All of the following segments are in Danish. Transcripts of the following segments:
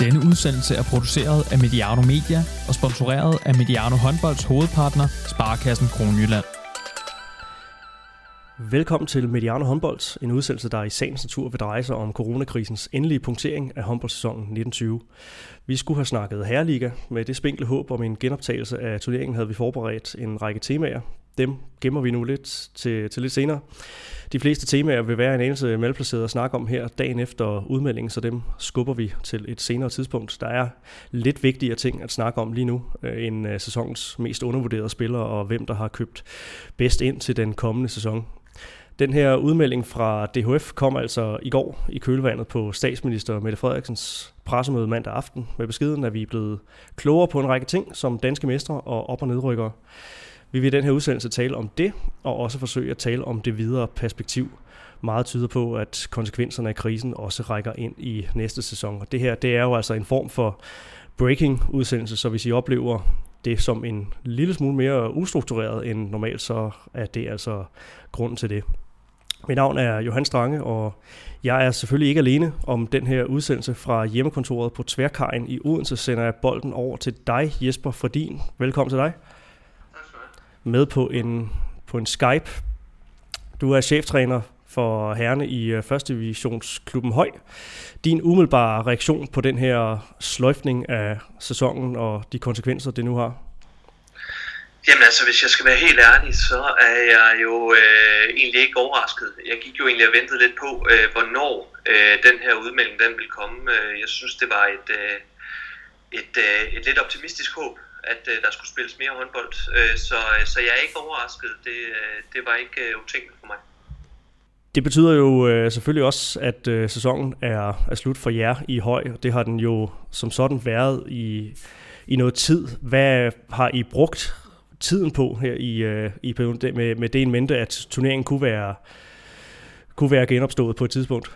Denne udsendelse er produceret af Mediano Media og sponsoreret af Mediano Håndbolds hovedpartner, Sparkassen Kronjylland. Velkommen til Mediano Håndbold, en udsendelse, der i sagens natur vil dreje sig om coronakrisens endelige punktering af håndboldsæsonen 1920. Vi skulle have snakket Herreliga. Med det spinkle håb om en genoptagelse af turneringen havde vi forberedt en række temaer. Dem gemmer vi nu lidt til, til lidt senere. De fleste temaer vil være en anelse malplaceret at snakke om her dagen efter udmeldingen, så dem skubber vi til et senere tidspunkt. Der er lidt vigtigere ting at snakke om lige nu, øh, end øh, sæsonens mest undervurderede spillere og hvem der har købt bedst ind til den kommende sæson. Den her udmelding fra DHF kom altså i går i kølvandet på statsminister Mette Frederiksens pressemøde mandag aften med beskeden, at vi er blevet klogere på en række ting som danske mestre og op- og nedrykkere. Vi vil i den her udsendelse tale om det, og også forsøge at tale om det videre perspektiv. Meget tyder på, at konsekvenserne af krisen også rækker ind i næste sæson. Og det her, det er jo altså en form for breaking udsendelse, så hvis I oplever det som en lille smule mere ustruktureret end normalt, så er det altså grunden til det. Mit navn er Johan Strange, og jeg er selvfølgelig ikke alene om den her udsendelse fra hjemmekontoret på Tværkajen i Odense. Sender jeg bolden over til dig, Jesper Fredin. Velkommen til dig. Med på en, på en Skype. Du er cheftræner for herrene i øh, første divisionsklubben Høj. Din umiddelbare reaktion på den her sløjfning af sæsonen og de konsekvenser, det nu har? Jamen altså, hvis jeg skal være helt ærlig, så er jeg jo øh, egentlig ikke overrasket. Jeg gik jo egentlig og ventede lidt på, øh, hvornår øh, den her udmelding den ville komme. Øh, jeg synes, det var et, øh, et, øh, et lidt optimistisk håb, at øh, der skulle spilles mere håndbold. Øh, så, øh, så jeg er ikke overrasket. Det, øh, det var ikke øh, utænkeligt for mig. Det betyder jo øh, selvfølgelig også, at øh, sæsonen er, er slut for jer i høj, og det har den jo som sådan været i, i noget tid. Hvad har I brugt tiden på her i, øh, i perioden, med, med det en mente, at turneringen kunne være, kunne være genopstået på et tidspunkt?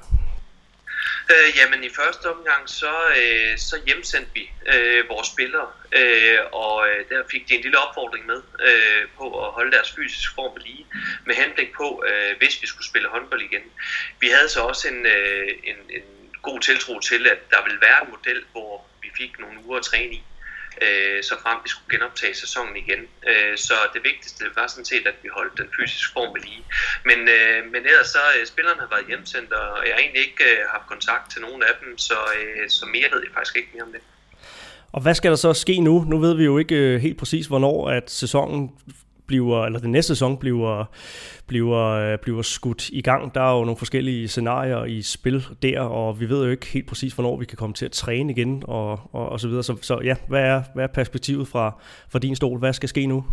Øh, jamen i første omgang så, øh, så hjemsendte vi øh, vores spillere, øh, og øh, der fik de en lille opfordring med øh, på at holde deres fysiske form lige, med henblik på, øh, hvis vi skulle spille håndbold igen. Vi havde så også en, øh, en, en god tiltro til, at der ville være en model, hvor vi fik nogle uger at træne i øh, så frem vi skulle genoptage sæsonen igen. Øh, så det vigtigste var sådan set, at vi holdt den fysiske form ved lige. Men, øh, men ellers så øh, spillerne har været hjemsendt, og jeg har egentlig ikke øh, haft kontakt til nogen af dem, så, øh, så mere ved jeg faktisk ikke mere om det. Og hvad skal der så ske nu? Nu ved vi jo ikke øh, helt præcis, hvornår at sæsonen bliver, eller den næste sæson bliver, bliver, øh, bliver skudt i gang. Der er jo nogle forskellige scenarier i spil der, og vi ved jo ikke helt præcis, hvornår vi kan komme til at træne igen, og, og, og så videre. Så, så ja, hvad er, hvad er perspektivet fra, fra din stol? Hvad skal ske nu?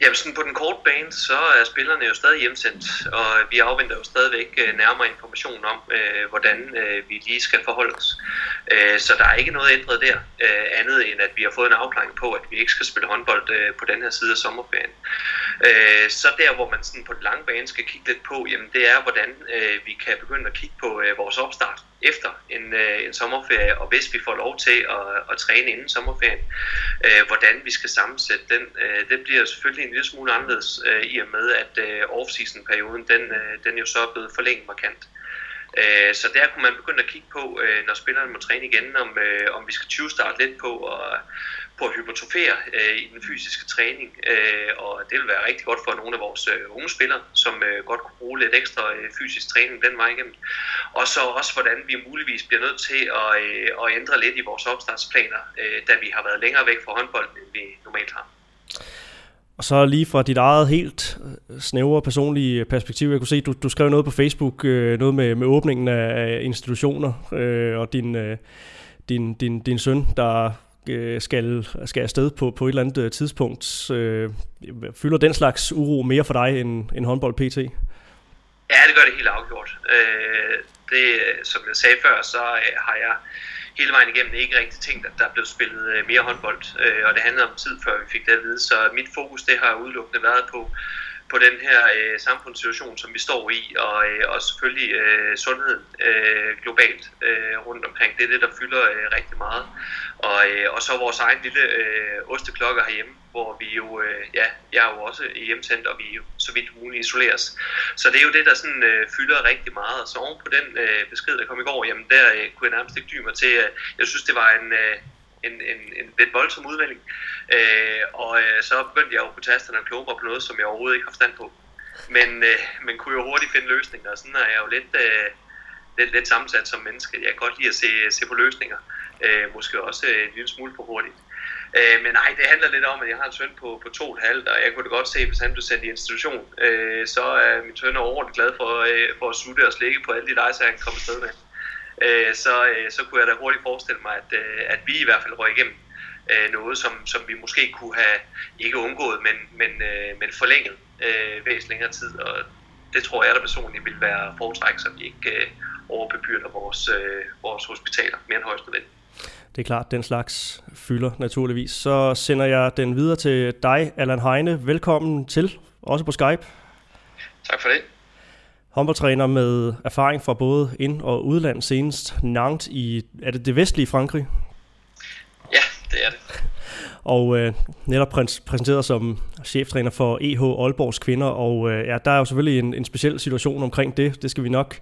Jamen sådan på den korte bane, så er spillerne jo stadig hjemsendt, og vi afventer jo stadigvæk øh, nærmere information om, øh, hvordan øh, vi lige skal forholde os. Øh, så der er ikke noget ændret der, øh, andet end at vi har fået en afklaring på, at vi ikke skal spille håndbold øh, på den her side af sommerferien. Øh, så der, hvor man sådan på den lange bane skal kigge lidt på, jamen det er, hvordan øh, vi kan begynde at kigge på øh, vores opstart efter en, øh, en sommerferie, og hvis vi får lov til at, at træne inden sommerferien, øh, hvordan vi skal sammensætte den. Øh, det bliver selvfølgelig en lille smule anderledes øh, i og med, at øh, off-season-perioden, den, øh, den jo så er blevet forlænget markant. Øh, så der kunne man begynde at kigge på, øh, når spillerne må træne igen, om, øh, om vi skal 20 starte lidt på og på at hypertrofere øh, i den fysiske træning, øh, og det vil være rigtig godt for nogle af vores øh, unge spillere, som øh, godt kunne bruge lidt ekstra øh, fysisk træning den vej igennem. Og så også, hvordan vi muligvis bliver nødt til at, øh, at ændre lidt i vores opstartsplaner, øh, da vi har været længere væk fra håndbolden, end vi normalt har. Og så lige fra dit eget helt øh, snævre personlige perspektiv, jeg kunne se, du, du skrev noget på Facebook, øh, noget med, med åbningen af institutioner, øh, og din, øh, din, din, din søn, der Øh, skal, skal afsted på, på et eller andet øh, tidspunkt. Øh, fylder den slags uro mere for dig end, end håndbold PT? Ja, det gør det helt afgjort. Øh, det, som jeg sagde før, så øh, har jeg hele vejen igennem ikke rigtig tænkt, at der er blevet spillet øh, mere håndbold, øh, og det handlede om tid, før vi fik det at vide. Så mit fokus det har udelukkende været på, på den her øh, samfundssituation, som vi står i, og, øh, og selvfølgelig øh, sundheden øh, globalt øh, rundt omkring. Det er det, der fylder øh, rigtig meget. Og, øh, og så vores egen lille øh, osteklokke herhjemme, hvor vi jo, øh, ja, jeg er jo også hjemsendt, og vi jo så vidt muligt isoleres. Så det er jo det, der sådan øh, fylder rigtig meget. Og så oven på den øh, besked, der kom i går, jamen der øh, kunne jeg nærmest ikke dybe mig til. Øh, jeg synes, det var en, øh, en, en, en lidt voldsom udvikling. Øh, og øh, så begyndte jeg jo på tasterne og kloge på noget, som jeg overhovedet ikke har forstand på. Men øh, man kunne jo hurtigt finde løsninger, og sådan er jeg jo lidt, øh, lidt, lidt sammensat som menneske. Jeg kan godt lide at se, se på løsninger. Øh, måske også øh, en lille smule for hurtigt. Øh, men nej, det handler lidt om, at jeg har en søn på, på to og et halvt, og jeg kunne da godt se, hvis han blev sendt i institution, øh, så er min søn overordentlig glad for, øh, for at sutte og slikke på alle de lejser, han kommer afsted med. Øh, så, øh, så kunne jeg da hurtigt forestille mig, at, øh, at vi i hvert fald røg igennem øh, noget, som, som vi måske kunne have ikke undgået, men, men, øh, men forlænget øh, væsentligt længere tid, og det tror jeg da personligt vil være foretræk, så vi ikke øh, overbebyrder vores, øh, vores hospitaler mere end højst nødvendigt. Det er klart, den slags fylder naturligvis. Så sender jeg den videre til dig, Allan Heine. Velkommen til, også på Skype. Tak for det. Håndboldtræner med erfaring fra både ind- og udland, senest Nantes i, er det det vestlige Frankrig? Ja, det er det. Og øh, netop præsenteret som cheftræner for EH Aalborgs kvinder, og øh, ja, der er jo selvfølgelig en, en speciel situation omkring det. Det skal vi nok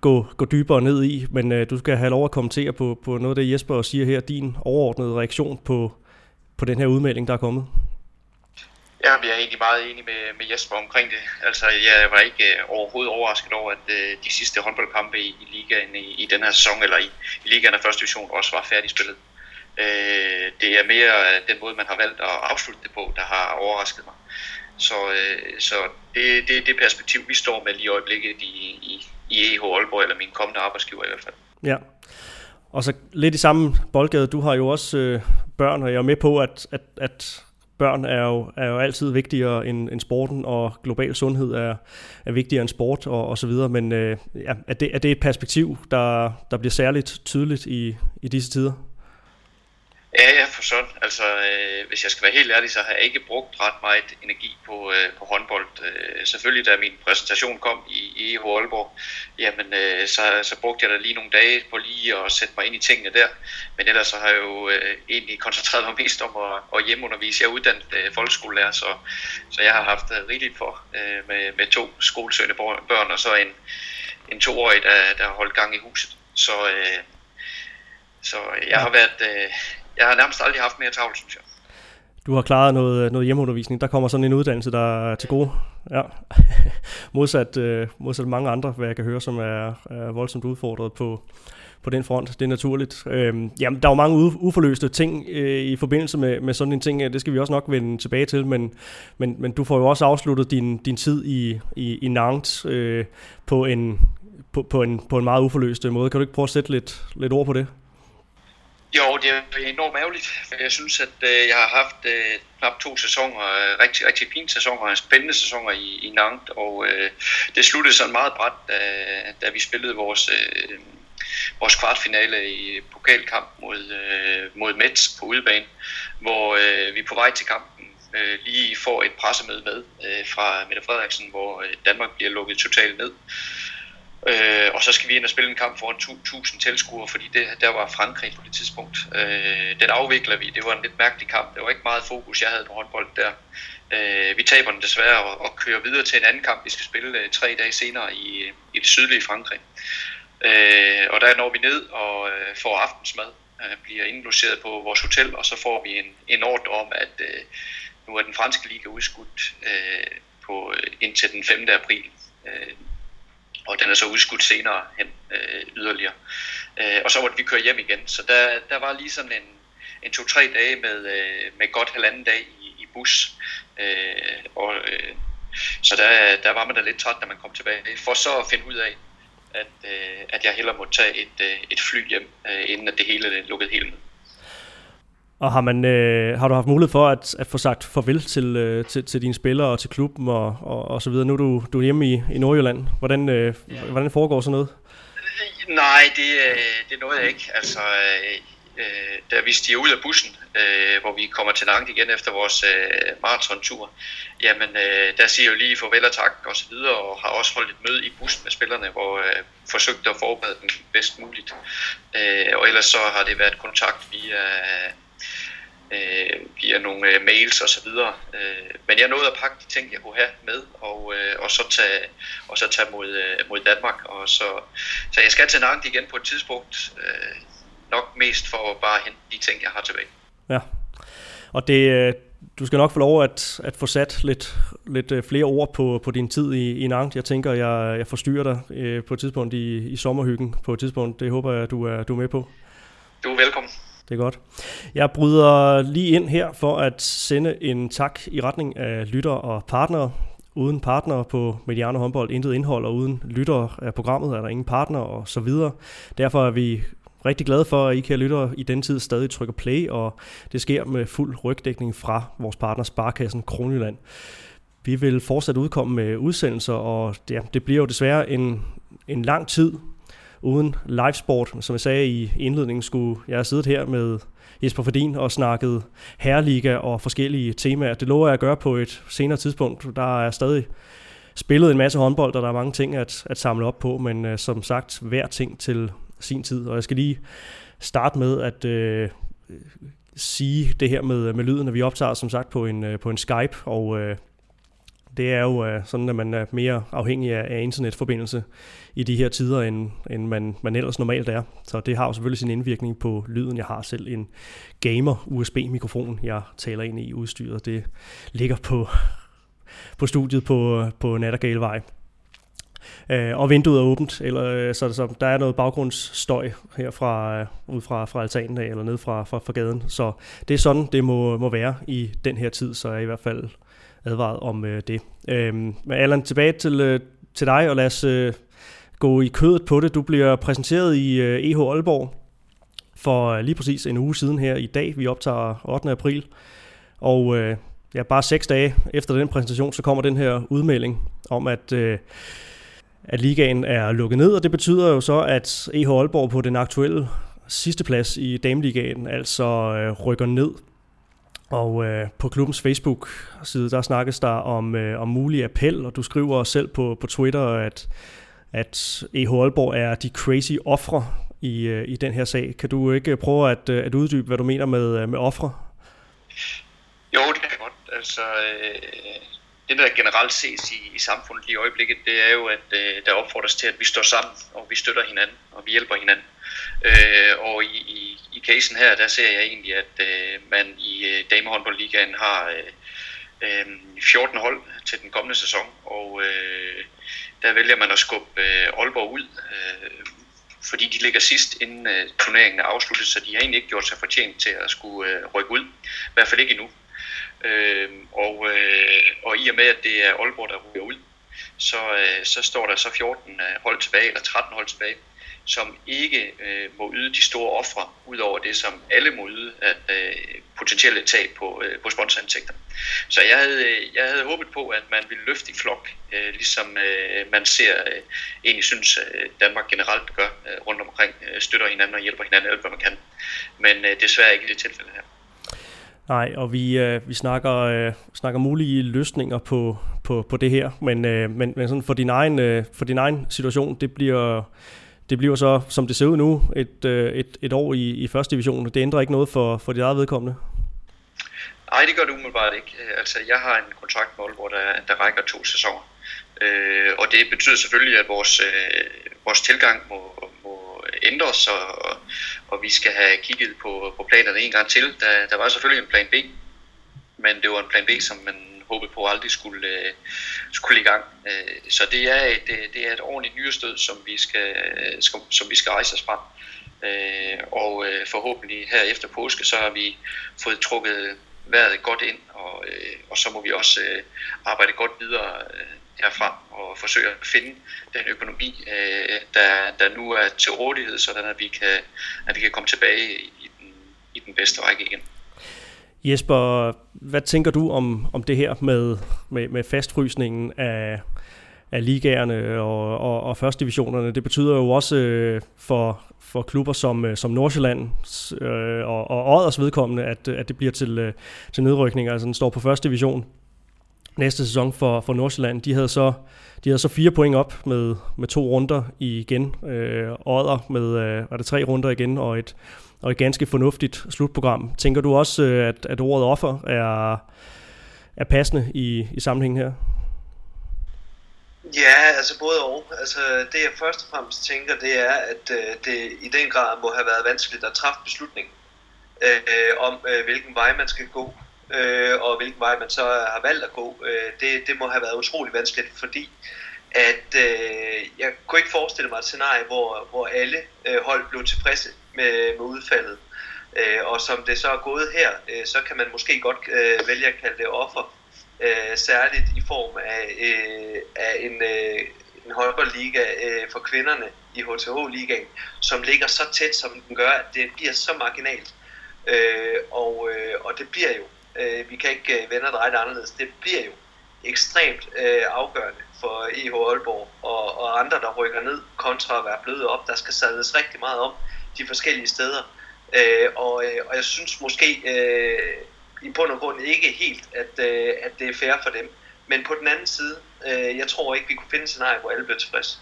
gå, gå dybere ned i, men øh, du skal have lov at kommentere på, på noget af det, Jesper siger her, din overordnede reaktion på, på den her udmelding, der er kommet. Ja, vi er egentlig meget enige med, med Jesper omkring det. Altså, jeg var ikke øh, overhovedet overrasket over, at øh, de sidste håndboldkampe i, i ligaen i, i den her sæson, eller i, i ligaen af første division, også var færdigspillet. Øh, det er mere øh, den måde, man har valgt at afslutte det på, der har overrasket mig. Så, øh, så det, det det perspektiv, vi står med lige i øjeblikket i, i, i EH Aalborg, eller min kommende arbejdsgiver i hvert fald. Ja, og så lidt i samme boldgade, du har jo også øh, børn, og jeg er med på, at, at, at børn er jo, er jo altid vigtigere end, end sporten, og global sundhed er, er vigtigere end sport og, og så videre. Men øh, ja, er, det, er det et perspektiv, der, der bliver særligt tydeligt i, i disse tider? Ja, ja, for sådan. Altså, øh, hvis jeg skal være helt ærlig, så har jeg ikke brugt ret meget energi på, øh, på håndbold. Øh, selvfølgelig, da min præsentation kom i, i EH Aalborg, jamen, øh, så, så brugte jeg da lige nogle dage på lige at sætte mig ind i tingene der. Men ellers så har jeg jo øh, egentlig koncentreret mig mest om at, at hjemmeundervise. Jeg er uddannet øh, folkeskolelærer, så, så jeg har haft øh, rigeligt for øh, med, med to skolesøgende børn, og så en, en toårig, der, der har holdt gang i huset. Så, øh, så jeg har været... Øh, jeg har nærmest aldrig haft mere travlt, synes jeg. Du har klaret noget, øh, noget hjemmeundervisning. Der kommer sådan en uddannelse, der er til gode. Ja. modsat, øh, modsat mange andre, hvad jeg kan høre, som er, er voldsomt udfordret på, på den front. Det er naturligt. Øhm, jamen, der er jo mange uforløste ting øh, i forbindelse med, med sådan en ting. Det skal vi også nok vende tilbage til, men, men, men du får jo også afsluttet din, din tid i, i, i Nantes øh, på, en, på, på, en, på en meget uforløst øh, måde. Kan du ikke prøve at sætte lidt, lidt ord på det? Jo, det er enormt ærgerligt, for jeg synes, at øh, jeg har haft øh, knap to sæsoner, øh, rigtig, rigtig fine sæsoner, spændende sæsoner i, i Nantes, og øh, det sluttede sådan meget bræt, da, da vi spillede vores, øh, vores kvartfinale i pokalkamp mod, øh, mod Mets på udebane, hvor øh, vi på vej til kampen øh, lige får et pressemøde med øh, fra Mette Frederiksen, hvor øh, Danmark bliver lukket totalt ned. Øh, og så skal vi ind og spille en kamp foran 1000 tilskuere, fordi det, der var Frankrig på det tidspunkt. Øh, den afvikler vi. Det var en lidt mærkelig kamp. Det var ikke meget fokus, jeg havde på håndbold der. Øh, vi taber den desværre og, og kører videre til en anden kamp, vi skal spille øh, tre dage senere i, i det sydlige Frankrig. Øh, og der når vi ned og øh, får aftensmad, øh, bliver indlogeret på vores hotel, og så får vi en, en ordre om, at øh, nu er den franske liga udskudt øh, på, øh, indtil den 5. april. Øh, og den er så udskudt senere hen øh, yderligere. Øh, og så måtte vi køre hjem igen, så der, der var lige sådan en, en to-tre dage med, øh, med godt halvanden dag i, i bus. Øh, og, øh, så der, der var man da lidt træt, når man kom tilbage, for så at finde ud af, at, øh, at jeg hellere måtte tage et, øh, et fly hjem, øh, inden at det hele lukkede helt ned. Og har, man, øh, har du haft mulighed for at, at få sagt farvel til, øh, til, til dine spillere og til klubben og, og, og så videre? Nu er du, du er hjemme i, i Nordjylland. Hvordan, øh, ja. hvordan foregår sådan noget? Nej, det, øh, det nåede jeg ikke. Altså, øh, øh, da vi stiger ud af bussen, øh, hvor vi kommer til Nantes igen efter vores øh, maratontur, jamen øh, der siger jeg jo lige farvel og tak og så videre, og har også holdt et møde i bussen med spillerne, hvor jeg øh, forsøgte at forberede dem bedst muligt. Øh, og ellers så har det været kontakt via øh, via nogle øh, mails og så videre. Øh, men jeg nåede at pakke de ting, jeg kunne have med, og, øh, og så tage, og så tage mod, øh, mod Danmark. Og så, så jeg skal til Nantes igen på et tidspunkt, øh, nok mest for at bare hente de ting, jeg har tilbage. Ja, og det, øh, du skal nok få lov at, at få sat lidt, lidt øh, flere ord på, på din tid i, i Nantes. Jeg tænker, jeg, jeg forstyrrer dig øh, på et tidspunkt i, i sommerhyggen på et tidspunkt. Det håber jeg, du er, du er med på. Du er velkommen. Det er godt. Jeg bryder lige ind her for at sende en tak i retning af lytter og partnere. Uden partnere på Mediano Håndbold, intet indhold, og uden lytter af programmet er der ingen partner og så videre. Derfor er vi rigtig glade for, at I kan lytte i den tid stadig trykker play, og det sker med fuld rygdækning fra vores partner Sparkassen Kronjylland. Vi vil fortsat udkomme med udsendelser, og ja, det bliver jo desværre en, en lang tid uden livesport. Som jeg sagde i indledningen, skulle jeg have siddet her med Jesper Fordin og snakket herreliga og forskellige temaer. Det lover jeg at gøre på et senere tidspunkt. Der er stadig spillet en masse håndbold, og der er mange ting at, at samle op på, men uh, som sagt, hver ting til sin tid. Og jeg skal lige starte med at uh, sige det her med, med lyden, at vi optager som sagt på en, uh, på en Skype, og uh, det er jo øh, sådan, at man er mere afhængig af, af internetforbindelse i de her tider, end, end man, man ellers normalt er. Så det har jo selvfølgelig sin indvirkning på lyden. Jeg har selv en gamer USB-mikrofon, jeg taler ind i udstyret. Det ligger på, på studiet på, på Nattergalevej. Øh, og vinduet er åbent, eller, øh, så, så der er noget baggrundsstøj her fra, øh, ud fra, fra altanen af, eller ned fra, fra, fra gaden. Så det er sådan, det må, må være i den her tid, så er jeg i hvert fald advaret om øh, det. Øh, men Allan, tilbage til, øh, til dig, og lad os øh, gå i kødet på det. Du bliver præsenteret i øh, EH Aalborg for øh, lige præcis en uge siden her i dag. Vi optager 8. april. Og øh, ja, bare seks dage efter den præsentation, så kommer den her udmelding om, at, øh, at ligaen er lukket ned. Og det betyder jo så, at EH Aalborg på den aktuelle sidste plads i Dameligaen altså øh, rykker ned. Og øh, på klubbens Facebook-side, der snakkes der om, øh, om mulig appel, og du skriver selv på, på Twitter, at at EH Aalborg er de crazy ofre i, øh, i den her sag. Kan du ikke prøve at, øh, at uddybe, hvad du mener med, øh, med ofre? Jo, det kan jeg godt. Altså, øh, det der generelt ses i, i samfundet lige i øjeblikket, det er jo, at øh, der opfordres til, at vi står sammen, og vi støtter hinanden, og vi hjælper hinanden. Øh, og i, i, i casen her, der ser jeg egentlig, at øh, man i øh, damehåndboldligaen har øh, øh 14 hold til den kommende sæson, og øh, der vælger man at skubbe øh, Aalborg ud, øh, fordi de ligger sidst inden øh, turneringen er afsluttet, så de har egentlig ikke gjort sig fortjent til at skulle øh, rykke ud. I hvert fald ikke endnu. Øh, og, øh, og i og med, at det er Aalborg, der ryger ud, så, øh, så står der så 14 øh, hold tilbage, eller 13 hold tilbage, som ikke øh, må yde de store ofre, ud over det, som alle må yde af øh, potentielle tab på, øh, på sponsorindtægter. Så jeg havde, øh, jeg havde håbet på, at man ville løfte i flok, øh, ligesom øh, man ser, øh, egentlig synes, øh, Danmark generelt gør øh, rundt omkring, øh, støtter hinanden og hjælper hinanden alt, hvad man kan. Men øh, desværre ikke i det tilfælde her. Nej, og vi, øh, vi snakker, øh, snakker mulige løsninger på, på, på det her, men, øh, men, men sådan for, din egen, øh, for din egen situation, det bliver det bliver så, som det ser ud nu, et, øh, et, et år i, i første division. Det ændrer ikke noget for, for dit eget vedkommende? Nej, det gør det umiddelbart ikke. Altså, jeg har en kontrakt med Aalborg, der, der rækker to sæsoner. Øh, og det betyder selvfølgelig, at vores, øh, vores tilgang må, må ændres, og, og vi skal have kigget på, på planerne en gang til. Der, der var selvfølgelig en plan B, men det var en plan B, som man håbet på aldrig skulle, øh, skulle i gang. Øh, så det er et, det er et ordentligt nyrestød, som vi skal, som vi skal rejse os frem. Øh, og øh, forhåbentlig her efter påske, så har vi fået trukket vejret godt ind, og, øh, og så må vi også arbejde godt videre herfra og forsøge at finde den økonomi, der, der nu er til rådighed, sådan at vi kan, at vi kan komme tilbage i den, i den bedste række igen. Jesper, hvad tænker du om, om det her med, med, med fastfrysningen af, af ligaerne og, og, og første divisionerne? Det betyder jo også øh, for, for klubber som, øh, som Nordsjælland øh, og, og Odders vedkommende, at, at det bliver til, øh, til nedrykning. Altså den står på første division næste sæson for, for Nordsjælland. De havde så de havde så fire point op med, med to runder igen. Øh, Odder med øh, var det tre runder igen og et, og et ganske fornuftigt slutprogram. Tænker du også, øh, at, at ordet offer er, er passende i, i sammenhængen her? Ja, altså både og. Altså, det jeg først og fremmest tænker, det er, at øh, det i den grad må have været vanskeligt at træffe beslutningen øh, øh om, øh, hvilken vej man skal gå, øh, og hvilken vej man så har valgt at gå. Øh, det, det må have været utrolig vanskeligt, fordi at øh, jeg kunne ikke forestille mig et scenarie, hvor, hvor alle øh, hold blev tilfredse med, med udfaldet. Øh, og som det så er gået her, øh, så kan man måske godt øh, vælge at kalde det offer, øh, særligt i form af, øh, af en, øh, en håndboldliga øh, for kvinderne i HTH-ligaen, som ligger så tæt, som den gør, at det bliver så marginalt. Øh, og, øh, og det bliver jo, øh, vi kan ikke øh, vende og dreje det anderledes, det bliver jo ekstremt øh, afgørende for EH Aalborg og, og andre, der rykker ned, kontra at være bløde op. Der skal sadles rigtig meget om de forskellige steder. Øh, og, øh, og jeg synes måske øh, i bund og grund ikke helt, at, øh, at det er fair for dem. Men på den anden side, øh, jeg tror ikke, vi kunne finde et scenarie, hvor alle bliver tilfredse.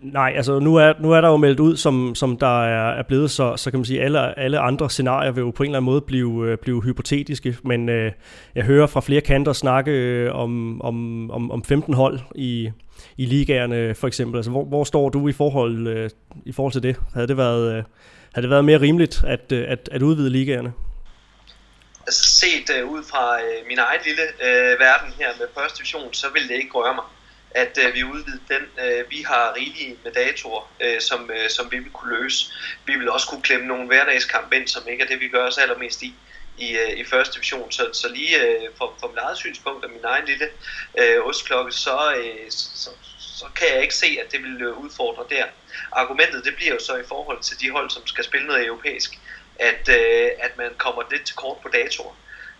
Nej, altså nu er, nu er der jo meldt ud, som, som der er, er blevet, så, så kan man sige, alle, alle andre scenarier vil jo på en eller anden måde blive, øh, blive hypotetiske, men øh, jeg hører fra flere kanter snakke øh, om, om, om, om 15 hold i, i ligaerne for eksempel. Altså, hvor, hvor står du i forhold, øh, i forhold til det? Havde det været, øh, havde det været mere rimeligt at, øh, at, at udvide ligaerne? Altså set øh, ud fra øh, min egen lille øh, verden her med første division, så vil det ikke røre mig at øh, vi udvider den. Øh, vi har rigelige med datorer, øh, som, øh, som vi vil kunne løse. Vi vil også kunne klemme nogle hverdagskampe ind, som ikke er det, vi gør os allermest i i, øh, i første division. Så, så lige øh, fra, fra mit eget synspunkt og min egen lille øh, ostklokke, så, øh, så, så kan jeg ikke se, at det vil øh, udfordre der. Argumentet det bliver jo så i forhold til de hold, som skal spille noget europæisk, at, øh, at man kommer lidt til kort på datorer.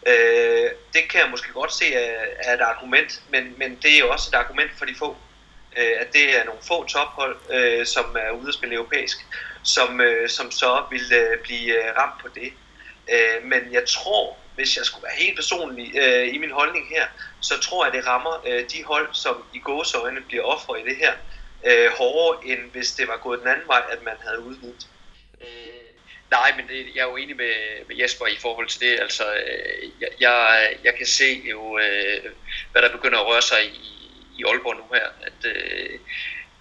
Øh, det kan jeg måske godt se er, et argument, men, men det er jo også et argument for de få. Øh, at det er nogle få tophold, øh, som er ude at spille europæisk, som, øh, som så vil øh, blive øh, ramt på det. Øh, men jeg tror, hvis jeg skulle være helt personlig øh, i min holdning her, så tror jeg, det rammer øh, de hold, som i gåsøjne bliver ofre i det her, øh, hårdere end hvis det var gået den anden vej, at man havde udvidet. Øh, Nej, men det, jeg er jo enig med, med Jesper i forhold til det. Altså, øh, jeg, jeg, jeg kan se jo, øh, hvad der begynder at røre sig i, i Aalborg nu her. At, øh,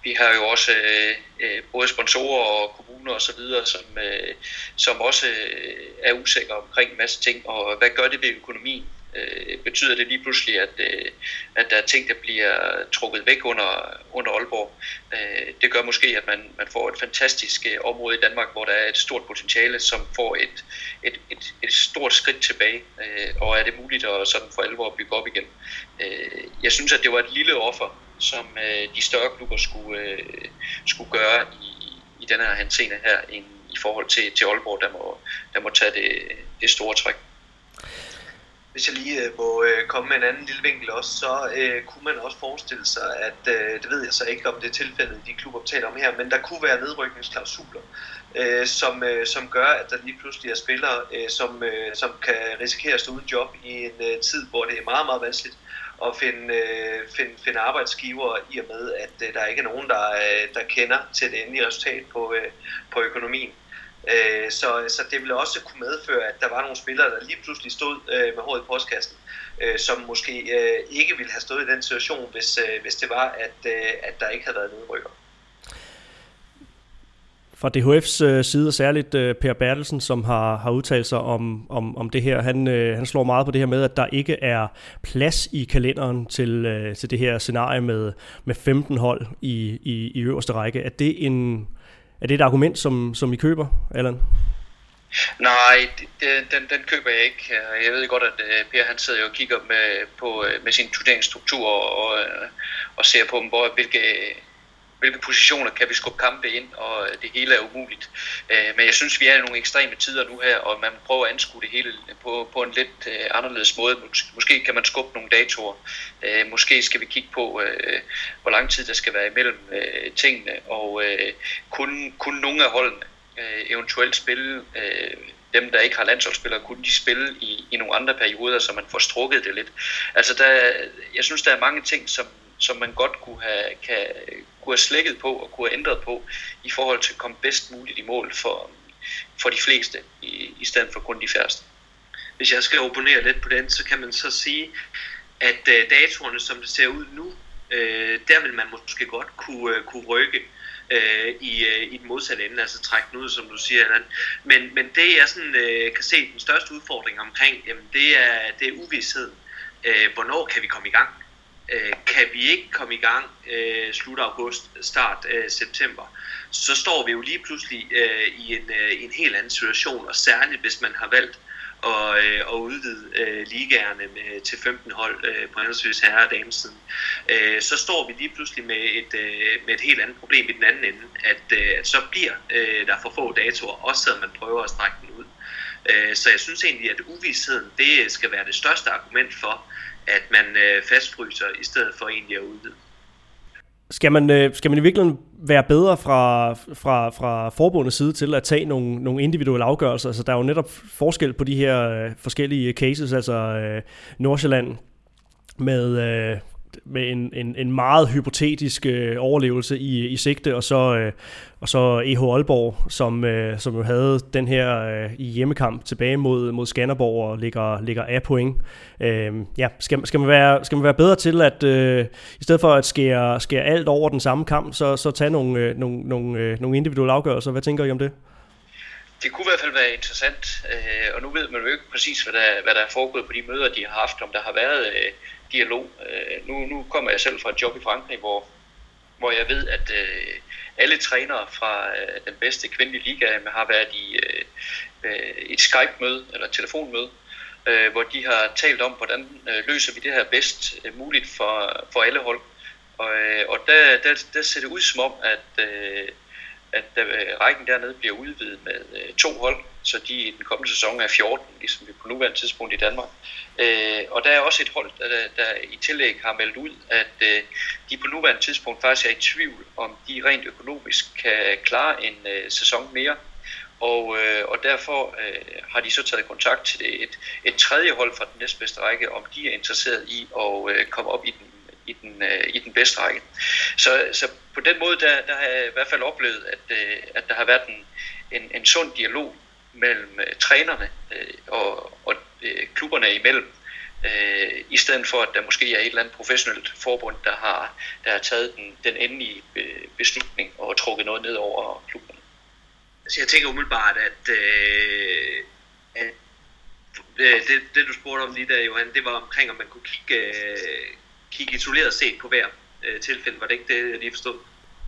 vi har jo også øh, øh både sponsorer og kommuner og så videre, som, øh, som også øh, er usikre omkring en masse ting. Og hvad gør det ved økonomien? Øh, betyder det lige pludselig, at, øh, at der er ting, der bliver trukket væk under, under Aalborg. Øh, det gør måske, at man, man får et fantastisk øh, område i Danmark, hvor der er et stort potentiale, som får et, et, et, et stort skridt tilbage, øh, og er det muligt at sådan for alvor at bygge op igen. Øh, jeg synes, at det var et lille offer, som øh, de større klubber skulle, øh, skulle gøre i, i den her hansene her, i, i forhold til, til Aalborg, der må, der må tage det, det store træk hvis jeg lige øh, må øh, komme med en anden lille vinkel også, så øh, kunne man også forestille sig, at øh, det ved jeg så ikke, om det er tilfældet i de klubber, vi taler om her, men der kunne være nedrykningsklausuler, øh, som, øh, som gør, at der lige pludselig er spillere, øh, som, øh, som kan risikere at stå uden job i en øh, tid, hvor det er meget, meget vanskeligt at finde, øh, finde, finde arbejdsgiver i og med, at øh, der ikke er nogen, der, øh, der kender til det endelige resultat på, øh, på økonomien. Øh, så, så det ville også kunne medføre, at der var nogle spillere, der lige pludselig stod øh, med håret i postkassen, øh, som måske øh, ikke ville have stået i den situation, hvis, øh, hvis det var, at, øh, at der ikke havde været nedrykker. Fra DHF's side, øh, side, særligt øh, Per Bertelsen, som har, har udtalt sig om, om, om det her, han, øh, han slår meget på det her med, at der ikke er plads i kalenderen til, til det her scenarie med, med 15 hold i, i, i øverste række. Er det en, er det et argument, som, som I køber, Allan? Nej, det, den, den køber jeg ikke. Jeg ved godt, at øh, Per han sidder og kigger med, på, øh, med sin turneringsstruktur og, og ser på, hvor, hvilke hvilke positioner kan vi skubbe kampe ind, og øh, det hele er umuligt. Øh, men jeg synes, vi er i nogle ekstreme tider nu her, og man prøver at anskue det hele på, på en lidt øh, anderledes måde. Måske kan man skubbe nogle datoer. Måske skal vi kigge på, hvor lang tid der skal være imellem tingene, og kun, kun nogle af holdene eventuelt spille dem, der ikke har landsholdsspillere, kunne de spille i, i nogle andre perioder, så man får strukket det lidt. Altså, der, jeg synes, der er mange ting, som, som man godt kunne have, kan, kunne have slækket på og kunne have ændret på, i forhold til at komme bedst muligt i mål for, for de fleste, i, i stedet for kun de færreste. Hvis jeg skal opponere lidt på den, så kan man så sige, at øh, datorerne, som det ser ud nu, øh, der vil man måske godt kunne, øh, kunne rykke øh, i, øh, i den modsatte ende, altså trække den ud, som du siger. Eller men, men det jeg sådan, øh, kan se den største udfordring omkring, jamen, det er, det er uvidsheden. Øh, hvornår kan vi komme i gang? Øh, kan vi ikke komme i gang øh, slut august, start øh, september, så står vi jo lige pludselig øh, i en, øh, en helt anden situation, og særligt hvis man har valgt og, øh, og udvide øh, ligaerne med, til 15 hold øh, på henholdsvis herre- og damesiden, øh, så står vi lige pludselig med et, øh, med et helt andet problem i den anden ende, at, øh, at så bliver øh, der for få datoer, også selvom man prøver at strække den ud. Øh, så jeg synes egentlig, at uvidsheden det skal være det største argument for, at man øh, fastfryser i stedet for egentlig at udvide. Skal man, øh, skal man i virkeligheden være bedre fra, fra, fra forbundets side til at tage nogle, nogle individuelle afgørelser? Altså, der er jo netop forskel på de her øh, forskellige cases, altså øh, Nordsjælland med, øh, med en, en, en meget hypotetisk øh, overlevelse i, i sigte, og så, øh, og så EH Aalborg, som, øh, som jo havde den her øh, i hjemmekamp tilbage mod, mod Skanderborg og ligger, ligger af point. Øh, ja, skal, skal, man være, skal man være bedre til at, øh, i stedet for at skære, skære alt over den samme kamp, så, så tage nogle, øh, nogle, nogle, øh, nogle individuelle afgørelser? Hvad tænker I om det? Det kunne i hvert fald være interessant, øh, og nu ved man jo ikke præcis, hvad der, hvad der er foregået på de møder, de har haft, om der har været øh, dialog. Øh, nu, nu kommer jeg selv fra et job i Frankrig, hvor, hvor jeg ved, at øh, alle trænere fra øh, den bedste kvindelige liga øh, har været i øh, øh, et Skype-møde eller telefonmøde, øh, hvor de har talt om, hvordan øh, løser vi det her bedst øh, muligt for, for alle hold. Og, øh, og der, der, der ser det ud som om, at, øh, at øh, rækken dernede bliver udvidet med øh, to hold, så de i den kommende sæson er 14, ligesom vi på nuværende tidspunkt i Danmark. Øh, og der er også et hold, der, der i tillæg har meldt ud, at øh, de på nuværende tidspunkt faktisk er i tvivl, om de rent økonomisk kan klare en øh, sæson mere. Og, øh, og derfor øh, har de så taget kontakt til et, et tredje hold fra den næstbedste række, om de er interesseret i at øh, komme op i den i den, øh, i den bedste række. Så, så på den måde, der, der har jeg i hvert fald oplevet, at, øh, at der har været en, en, en sund dialog mellem øh, trænerne øh, og, og øh, klubberne imellem, øh, i stedet for at der måske er et eller andet professionelt forbund, der har, der har taget den, den endelige øh, beslutning og trukket noget ned over klubben. Altså jeg tænker umiddelbart, at, øh, at øh, det, det du spurgte om lige der, Johan, det var omkring, om man kunne kigge, øh, kigge isoleret set på hver øh, tilfælde. Var det ikke det, jeg lige forstod?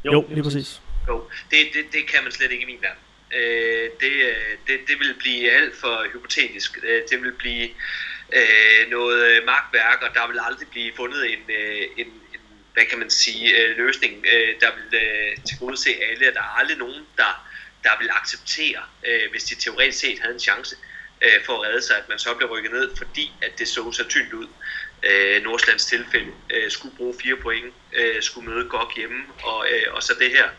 Jo, jo lige præcis. Jo, det, det, det kan man slet ikke i min verden. Øh, det, øh, det, det vil blive alt for hypotetisk. Øh, det vil blive øh, noget magtværk, og der vil aldrig blive fundet en, øh, en, en hvad kan man sige, øh, løsning, øh, der vil øh, tilgodese alle. Der er aldrig nogen, der, der vil acceptere, øh, hvis de teoretisk set havde en chance øh, for at redde sig, at man så blev rykket ned, fordi at det så så tynt ud. Øh, Nordslands tilfælde øh, skulle bruge fire point, øh, skulle møde godt hjemme, og, øh, og så det her,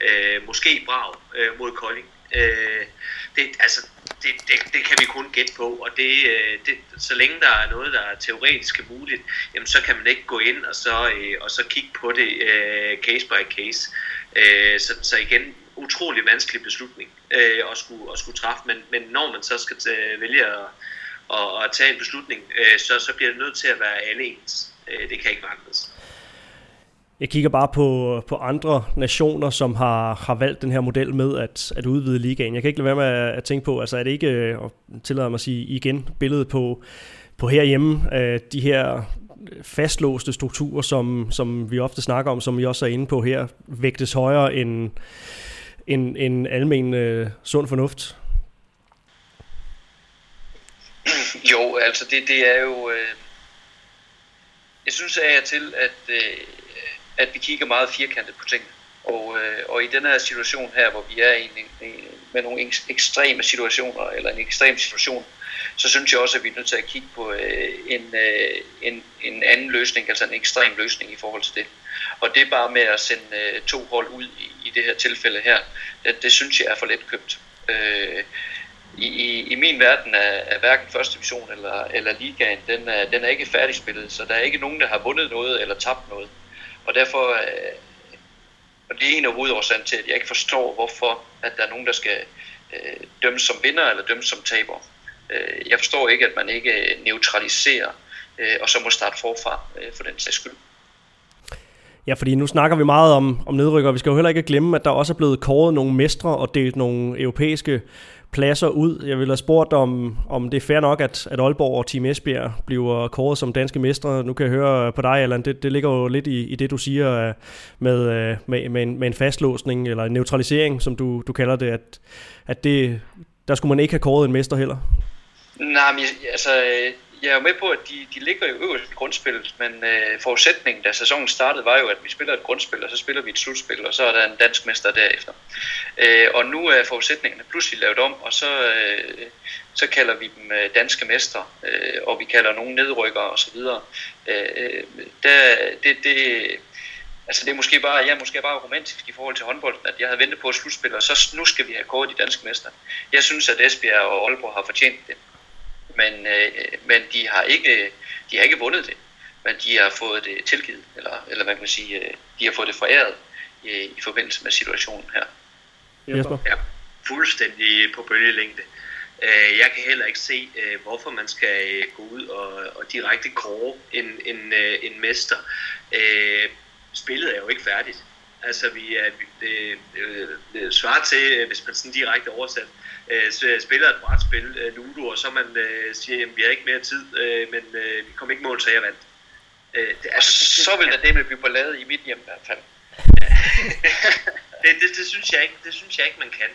øh, måske brav øh, mod Kolding. Øh, det, altså, det, det, det kan vi kun gætte på, og det, øh, det, så længe der er noget, der er teoretisk muligt, jamen, så kan man ikke gå ind og så, øh, og så kigge på det øh, case by case. Øh, så, så igen, utrolig vanskelig beslutning øh, at, skulle, at skulle træffe, men, men når man så skal tage, vælge at, og, at tage en beslutning, øh, så, så bliver det nødt til at være alle ens. Øh, det kan ikke vandres. Jeg kigger bare på, på andre nationer, som har, har valgt den her model med at, at udvide ligaen. Jeg kan ikke lade være med at, at tænke på, altså er det ikke, øh, og tillader mig at sige igen, billedet på, på herhjemme, øh, de her fastlåste strukturer, som, som vi ofte snakker om, som vi også er inde på her, vægtes højere end, end, end almen øh, sund fornuft? Jo, altså det, det er jo... Øh, jeg synes af og til, at øh, at vi kigger meget firkantet på ting. Og, øh, og i den her situation her, hvor vi er i en, en, med nogle ekstreme situationer, eller en ekstrem situation, så synes jeg også, at vi er nødt til at kigge på øh, en, øh, en, en anden løsning, altså en ekstrem løsning i forhold til det. Og det bare med at sende øh, to hold ud i, i det her tilfælde her, det, det synes jeg er for let købt. Øh, i, i, i min verden er, er hverken første division eller, eller ligaen, den er, den er ikke færdigspillet, så der er ikke nogen, der har vundet noget eller tabt noget. Og derfor, øh, og det er en af hovedårsagen til, at jeg ikke forstår, hvorfor at der er nogen, der skal øh, dømmes som vinder eller dømmes som taber. Øh, jeg forstår ikke, at man ikke neutraliserer øh, og så må starte forfra øh, for den sags skyld. Ja, fordi nu snakker vi meget om, om nedrykker. Vi skal jo heller ikke glemme, at der også er blevet kåret nogle mestre og delt nogle europæiske pladser ud. Jeg vil have spurgt om, om det er fair nok, at, at Aalborg og Team Esbjerg bliver kåret som danske mestre. Nu kan jeg høre på dig, Allan, det, det ligger jo lidt i, i det, du siger øh, med, øh, med, med, en, med en fastlåsning, eller en neutralisering, som du, du kalder det, at, at det, der skulle man ikke have kåret en mester heller. Nej, men altså, øh, jeg er jo med på, at de, de ligger jo øverst i grundspillet, men øh, forudsætningen, da sæsonen startede, var jo, at vi spiller et grundspil, og så spiller vi et slutspil, og så er der en dansk mester derefter. Øh, og nu er forudsætningerne pludselig lavet om, og så, øh, så kalder vi dem øh, danske mester, øh, og vi kalder nogle nedrykker osv. Øh, øh, der, det, det, altså det er måske bare, jeg er måske bare romantisk i forhold til håndbolden, at jeg havde ventet på et slutspil, og så nu skal vi have kåret de danske mester. Jeg synes, at Esbjerg og Aalborg har fortjent det men, øh, men de, har ikke, de har ikke vundet det, men de har fået det tilgivet, eller, eller hvad kan man sige, øh, de har fået det foræret i, i forbindelse med situationen her. Jesper? Ja, fuldstændig på bølgelængde. Øh, jeg kan heller ikke se, øh, hvorfor man skal gå ud og, og direkte kåre en, en, en mester. Spillet er jo ikke færdigt. Altså, vi er, det, det, det svarer til, hvis man sådan direkte oversat, øh, spiller et brætspil, øh, Ludo, og så man øh, siger, at vi har ikke mere tid, øh, men øh, vi kommer ikke mål, så jeg vandt. Øh, det, altså, så vil det med blive lavet i mit hjem i hvert fald. det, det, det, synes jeg ikke, det synes jeg ikke, man kan.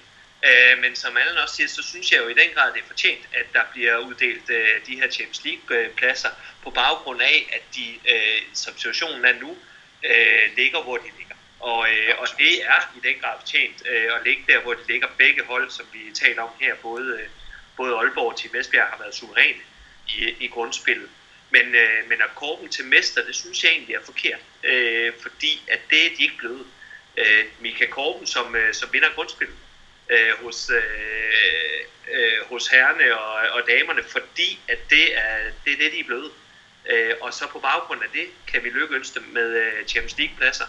Øh, men som Allen også siger, så synes jeg jo i den grad, det er fortjent, at der bliver uddelt øh, de her Champions League-pladser på baggrund af, at de, øh, som situationen er nu, øh, ligger, hvor de ligger. Og, øh, og det er i den grad fortjent øh, at ligge der, hvor det ligger begge hold, som vi taler om her. Både, øh, både Aalborg og Team Esbjerg har været suveræne i, i grundspillet. Men, øh, men at kåre til mester, det synes jeg egentlig er forkert. Øh, fordi at det er de ikke blevet. Øh, Mika Korben som, øh, som vinder grundspillet øh, hos, øh, øh, hos herrene og, og damerne, fordi at det er, det er det, de er blevet. Øh, og så på baggrund af det kan vi lykkeønske dem med øh, Champions League-pladser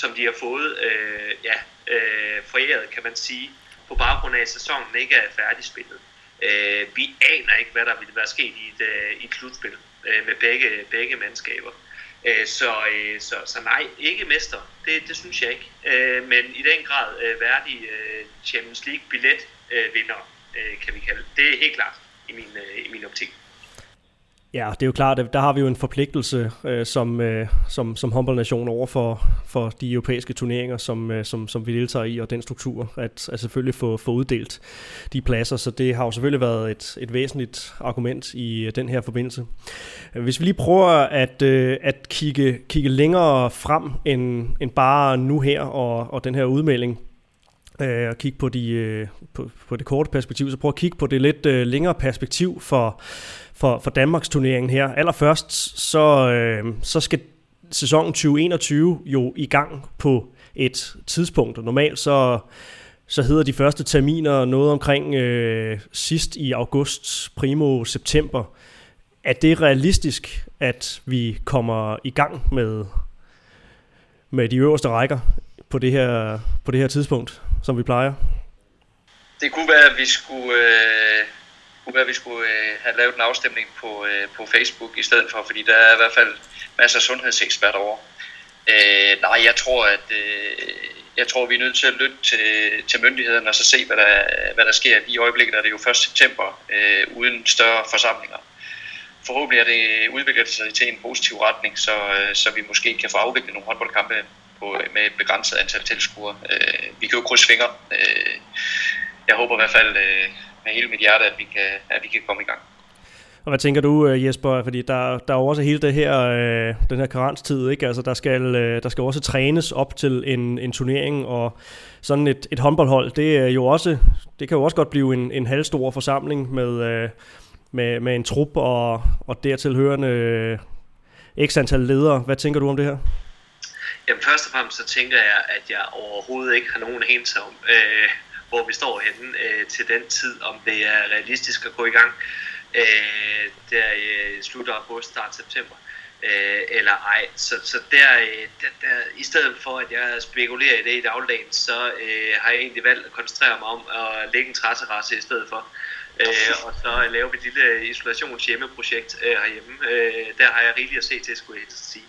som de har fået øh, ja, øh, foræret, kan man sige, på baggrund af, at sæsonen ikke er færdigspillet. Øh, vi aner ikke, hvad der ville være sket i et, øh, i et slutspil øh, med begge, begge mandskaber. Øh, så, øh, så, så nej, ikke mester, det, det synes jeg ikke. Øh, men i den grad øh, værdig øh, Champions League billet øh, vinder, øh, kan vi kalde det. Det er helt klart i min, øh, i min optik. Ja, det er jo klart, at der har vi jo en forpligtelse øh, som, øh, som, som håndboldnation over for, for de europæiske turneringer, som, øh, som, som vi deltager i, og den struktur, at, at selvfølgelig få, få uddelt de pladser. Så det har jo selvfølgelig været et, et væsentligt argument i øh, den her forbindelse. Hvis vi lige prøver at, øh, at kigge, kigge længere frem end, end bare nu her og, og den her udmelding, øh, og kigge på, de, øh, på, på det korte perspektiv, så prøv at kigge på det lidt øh, længere perspektiv for, for, for Danmarks turneringen her. Allerførst så, øh, så skal sæsonen 2021 jo i gang på et tidspunkt, og normalt så, så hedder de første terminer noget omkring øh, sidst i august, primo september. Er det realistisk, at vi kommer i gang med, med de øverste rækker på det her, på det her tidspunkt, som vi plejer? Det kunne være, at vi skulle... Øh kunne være, at vi skulle øh, have lavet en afstemning på, øh, på Facebook i stedet for, fordi der er i hvert fald masser af sundhedseksperter over. Øh, nej, jeg tror, at øh, jeg tror, vi er nødt til at lytte til, til myndighederne og så se, hvad der, hvad der sker. I øjeblikket er det jo 1. september øh, uden større forsamlinger. Forhåbentlig er det udviklet sig til en positiv retning, så, øh, så vi måske kan få afviklet nogle håndboldkampe på, øh, med et begrænset antal tilskuere. Øh, vi kan jo krydse fingre. Øh, jeg håber i hvert fald, øh, med hele mit hjerte, at vi kan, at vi kan komme i gang. Og hvad tænker du, øh, Jesper? Fordi der, der er jo også hele det her, øh, den her karenstid, ikke? Altså, der skal, øh, der skal også trænes op til en, en turnering, og sådan et, et håndboldhold, det er jo også, det kan jo også godt blive en, en halvstor forsamling med, med, med en trup og, og dertilhørende x antal ledere. Hvad tænker du om det her? Jamen først og fremmest så tænker jeg, at jeg overhovedet ikke har nogen anelse om, øh, hvor vi står henne øh, til den tid, om det er realistisk at gå i gang øh, der i øh, slut af august, start september øh, eller ej. Så, så der, øh, der, der, i stedet for at jeg spekulerer i det i dagligdagen, så øh, har jeg egentlig valgt at koncentrere mig om at lægge en træterrasse i stedet for. Øh, og så lave et lille isolations hjemmeprojekt øh, herhjemme. Øh, der har jeg rigeligt at se til, skulle jeg sige.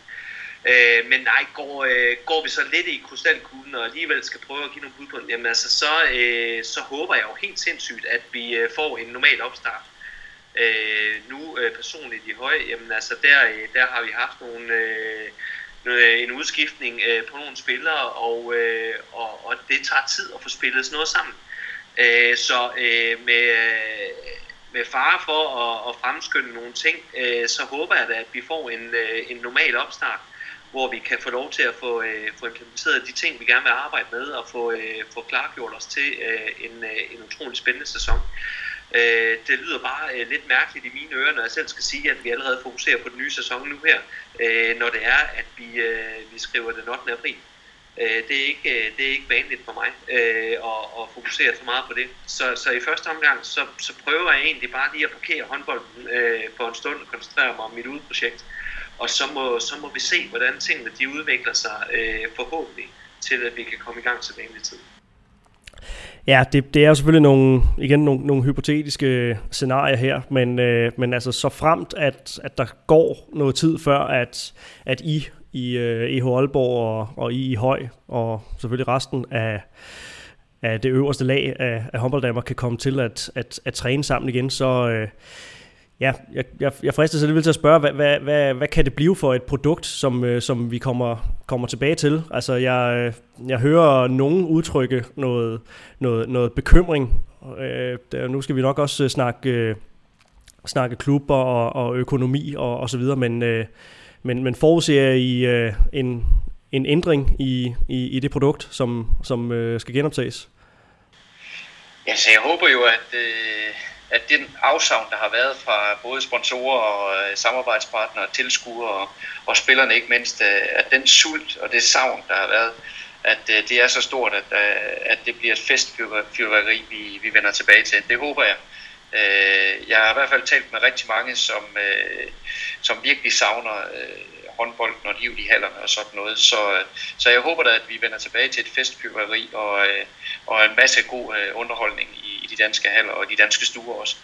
Øh, men nej, går, øh, går vi så lidt i krystalkuglen og alligevel skal prøve at give nogle bud på den, jamen altså, så, øh, så håber jeg jo helt sindssygt, at vi øh, får en normal opstart. Øh, nu øh, personligt i høj, jamen altså der, øh, der har vi haft nogle, øh, øh en udskiftning øh, på nogle spillere, og, øh, og, og det tager tid at få spillet sådan noget sammen. Øh, så øh, med, øh, med fare for at, at fremskynde nogle ting, øh, så håber jeg da, at vi får en, øh, en normal opstart, hvor vi kan få lov til at få, øh, få implementeret de ting, vi gerne vil arbejde med, og få, øh, få klargjort os til øh, en, øh, en utrolig spændende sæson. Øh, det lyder bare øh, lidt mærkeligt i mine ører, når jeg selv skal sige, at vi allerede fokuserer på den nye sæson nu her, øh, når det er, at vi, øh, vi skriver den 8. april. Øh, det, er ikke, øh, det er ikke vanligt for mig øh, at, at fokusere så meget på det. Så, så i første omgang, så, så prøver jeg egentlig bare lige at parkere håndbolden øh, for en stund og koncentrere mig om mit udprojekt. Og så må, så må vi se, hvordan tingene de udvikler sig øh, forhåbentlig til, at vi kan komme i gang til vanlig tid. Ja, det, det er jo selvfølgelig nogle, igen nogle, nogle hypotetiske scenarier her, men, øh, men altså så fremt, at, at der går noget tid før, at, at I i øh, EH Aalborg og, og I i Høj, og selvfølgelig resten af, af det øverste lag af, af håndbolddammer kan komme til at, at, at træne sammen igen, så øh, ja, jeg, jeg, jeg frister sig lidt til at spørge, hvad, hvad, hvad, hvad kan det blive for et produkt, som, øh, som vi kommer, kommer tilbage til? Altså, jeg, øh, jeg hører nogen udtrykke noget, noget, noget bekymring. Øh, der, nu skal vi nok også øh, snakke, øh, snakke klubber og, og økonomi og, og så videre, men, øh, men, men forudser I øh, en, en ændring i, i, i det produkt, som, som øh, skal genoptages? Ja, så jeg håber jo, at, øh, at den afsavn, der har været fra både sponsorer og øh, samarbejdspartnere, tilskuere og, og spillerne ikke mindst, øh, at den sult og det savn, der har været, at øh, det er så stort, at, at det bliver et festfyrværkeri, vi, vi vender tilbage til. Det håber jeg. Jeg har i hvert fald talt med rigtig mange, som, som virkelig savner håndbold håndbolden og liv i hallerne og sådan noget. Så, øh, så jeg håber da, at vi vender tilbage til et festfyrværkeri og, øh, og en masse god øh, underholdning i, i de danske haller og de danske stuer også.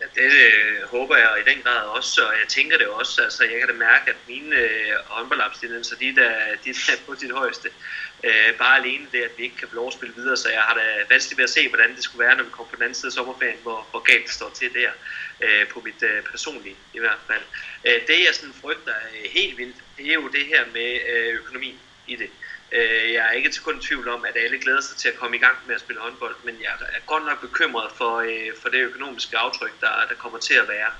Ja, det øh, håber jeg i den grad også, og jeg tænker det også. Altså, jeg kan da mærke, at mine øh, håndboldabstinenser, de der, de er på sit højeste. Øh, bare alene det, at vi ikke kan få lov at spille videre, så jeg har da vanskeligt ved at se, hvordan det skulle være, når vi kommer på den anden side af sommerferien, hvor, hvor galt det står til der, øh, på mit øh, personlige i hvert fald. Øh, det jeg sådan frygter øh, helt vildt, det er jo det her med øh, økonomi i det. Øh, jeg er ikke til kun tvivl om, at alle glæder sig til at komme i gang med at spille håndbold, men jeg er godt nok bekymret for, øh, for det økonomiske aftryk, der, der kommer til at være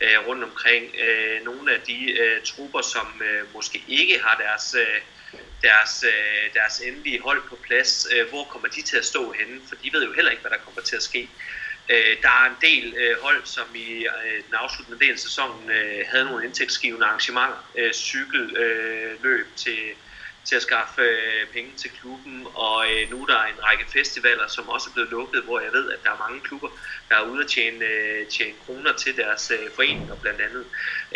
øh, rundt omkring. Øh, nogle af de øh, trupper, som øh, måske ikke har deres, øh, deres, øh, deres endelige hold på plads, øh, hvor kommer de til at stå henne? For de ved jo heller ikke, hvad der kommer til at ske. Øh, der er en del øh, hold, som i øh, den afsluttende del af sæsonen øh, havde nogle indtægtsgivende arrangementer, øh, cykelløb øh, til til at skaffe øh, penge til klubben, og øh, nu der er en række festivaler, som også er blevet lukket, hvor jeg ved, at der er mange klubber, der er ude at tjene, øh, tjene kroner til deres øh, foreninger blandt andet.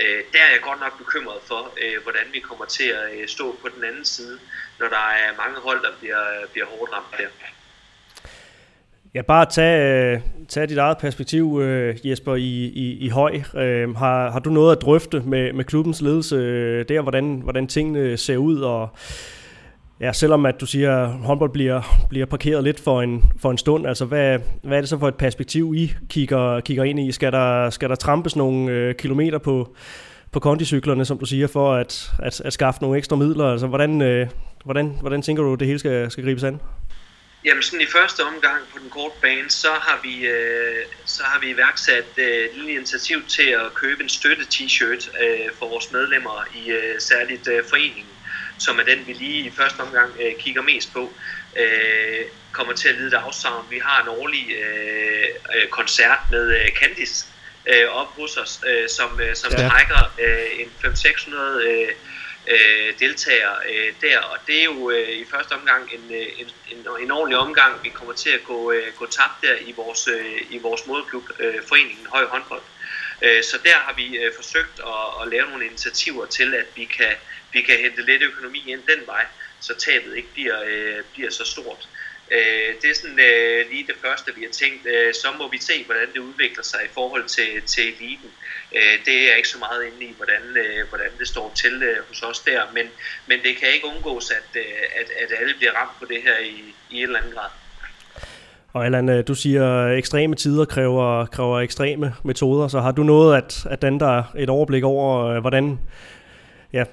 Øh, der er jeg godt nok bekymret for, øh, hvordan vi kommer til at øh, stå på den anden side, når der er mange hold, der bliver, øh, bliver hårdt ramt der. Ja, bare tage, øh, tage dit eget perspektiv, øh, Jesper, i, i, i høj. Øh, har, har du noget at drøfte med, med klubbens ledelse øh, der, hvordan, hvordan tingene ser ud? Og ja, selvom at du siger, at håndbold bliver, bliver parkeret lidt for en, for en stund, altså hvad, hvad er det så for et perspektiv, I kigger, kigger ind i? Skal der, skal der trampes nogle øh, kilometer på, på kondicyklerne, som du siger, for at, at, at skaffe nogle ekstra midler? Altså hvordan, øh, hvordan, hvordan tænker du, det hele skal, skal gribes an? Jamen sådan i første omgang på den korte bane, så har vi, øh, så har vi iværksat øh, et lille initiativ til at købe en støtte-t-shirt øh, for vores medlemmer i øh, særligt øh, foreningen, som er den, vi lige i første omgang øh, kigger mest på. Øh, kommer til at lide et afsavn. Vi har en årlig øh, øh koncert med øh, Candice øh, op hos os, øh, som, øh, som ja. trækker øh, en 500-600 øh, øh, deltager øh, der, og det er jo øh, i første omgang en, øh, en, en, en ordentlig omgang. Vi kommer til at gå, øh, gå tabt der i vores, øh, i vores moderklub, øh, foreningen Høj Håndbold. Øh, så der har vi øh, forsøgt at, at lave nogle initiativer til, at vi kan, vi kan hente lidt økonomi ind den vej, så tabet ikke bliver, øh, bliver så stort. Øh, det er sådan øh, lige det første, vi har tænkt. Øh, så må vi se, hvordan det udvikler sig i forhold til, til eliten. Øh, det er ikke så meget inde i, hvordan, øh, hvordan det står til øh, hos os der, men, men det kan ikke undgås, at, øh, at, at alle bliver ramt på det her i, i en eller anden grad. Og Allan, øh, du siger, at ekstreme tider kræver, kræver ekstreme metoder, så har du noget at, at danne dig et overblik over, øh, hvordan ja,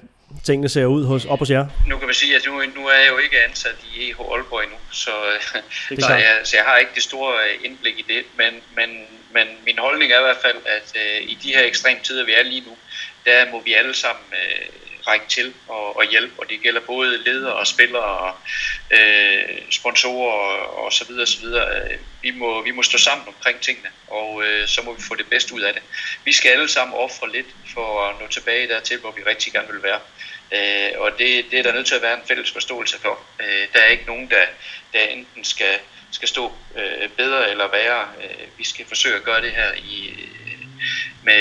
tingene ser ud hos, op hos jer? Nu kan man sige, at nu, nu er jeg jo ikke ansat i EH Aalborg endnu, så, så, jeg, så jeg har ikke det store indblik i det, men, men, men min holdning er i hvert fald, at uh, i de her ekstreme tider, vi er lige nu, der må vi alle sammen uh, række til og, og hjælpe, og det gælder både ledere og spillere og øh, sponsorer og, og så videre, så videre. Vi må, vi må stå sammen omkring tingene, og øh, så må vi få det bedste ud af det. Vi skal alle sammen ofre lidt for at nå tilbage dertil, hvor vi rigtig gerne vil være. Øh, og det, det er der nødt til at være en fælles forståelse for. Øh, der er ikke nogen, der, der enten skal, skal stå øh, bedre eller værre. Øh, vi skal forsøge at gøre det her i, med,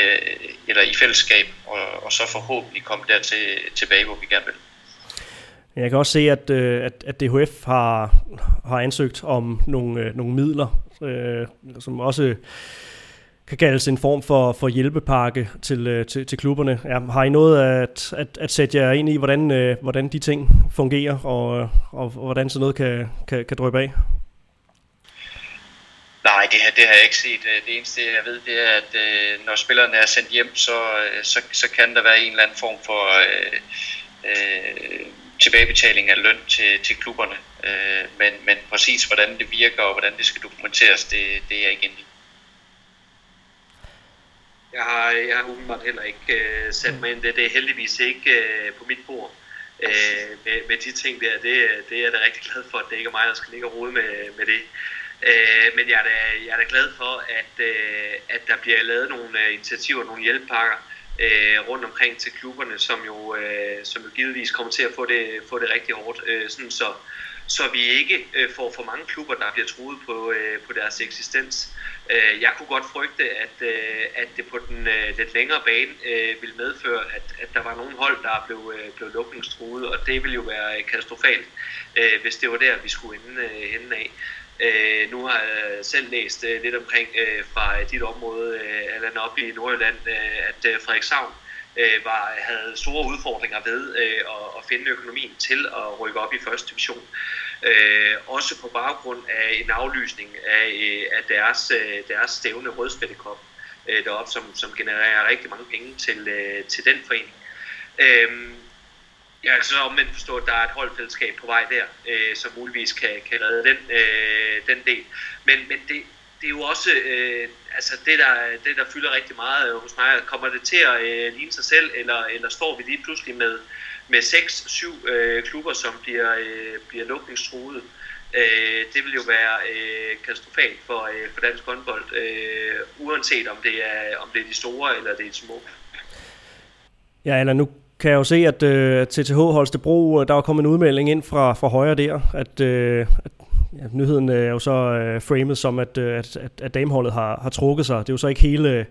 eller i fællesskab, og, og så forhåbentlig komme dertil tilbage, hvor vi gerne vil. Jeg kan også se, at, øh, at, at DHF har, har ansøgt om nogle, øh, nogle midler, øh, som også kan kaldes en form for, for hjælpepakke til, øh, til, til klubberne. Ja, har I noget at, at, at sætte jer ind i, hvordan, øh, hvordan de ting fungerer, og, og, og hvordan sådan noget kan, kan, kan drøbe af? Nej, det, her, det har jeg ikke set. Øh, det eneste, jeg ved, det er, at øh, når spillerne er sendt hjem, så, øh, så, så kan der være en eller anden form for øh, øh, tilbagebetaling af løn til, til klubberne. Øh, men, men præcis hvordan det virker og hvordan det skal dokumenteres, det, det er jeg ikke inde i. Jeg har, jeg har umiddelbart heller ikke øh, sat mig ind det. Det er heldigvis ikke øh, på mit bord øh, med, med de ting der. Det, det er jeg da rigtig glad for, at det ikke er mig, der skal ligge og rode med, med det. Øh, men jeg er, da, jeg er da glad for, at, øh, at der bliver lavet nogle øh, initiativer, nogle hjælpepakker øh, rundt omkring til klubberne, som jo, øh, som jo givetvis kommer til at få det, få det rigtig hårdt. Øh, sådan så, så vi ikke øh, får for mange klubber, der bliver truet på, øh, på deres eksistens. Øh, jeg kunne godt frygte, at, øh, at det på den øh, lidt længere bane øh, ville medføre, at, at der var nogle hold, der blev, øh, blev lukningstruet, og det ville jo være katastrofalt, øh, hvis det var der, vi skulle ende, øh, ende af. Øh, nu har jeg selv læst øh, lidt omkring øh, fra dit område, øh, Allan, op i Nordjylland, øh, at øh, Frederikshavn øh, var, havde store udfordringer ved øh, at, at finde økonomien til at rykke op i første division. Øh, også på baggrund af en aflysning af, øh, af deres, øh, deres stævne Rødspættekop øh, deroppe, som, som genererer rigtig mange penge til, øh, til den forening. Øh, jeg kan så omvendt forstå, at der er et holdfællesskab på vej der, øh, som muligvis kan, kan redde den, øh, den del. Men, men det, det er jo også øh, altså det, der, det, der fylder rigtig meget hos mig. Kommer det til at øh, ligne sig selv, eller, eller står vi lige pludselig med, med 6-7 øh, klubber, som bliver, øh, bliver lukningstruede? Øh, det vil jo være øh, katastrofalt for, øh, for dansk håndbold, øh, uanset om det, er, om det er de store eller det er de små. Ja, eller nu kan jeg jo se, at øh, TTH Holstebro, øh, der var kommet en udmelding ind fra, fra højre der, at, øh, at ja, nyheden øh, er jo så øh, framet som, at, øh, at, at, at dameholdet har, har trukket sig. Det er jo så ikke hele,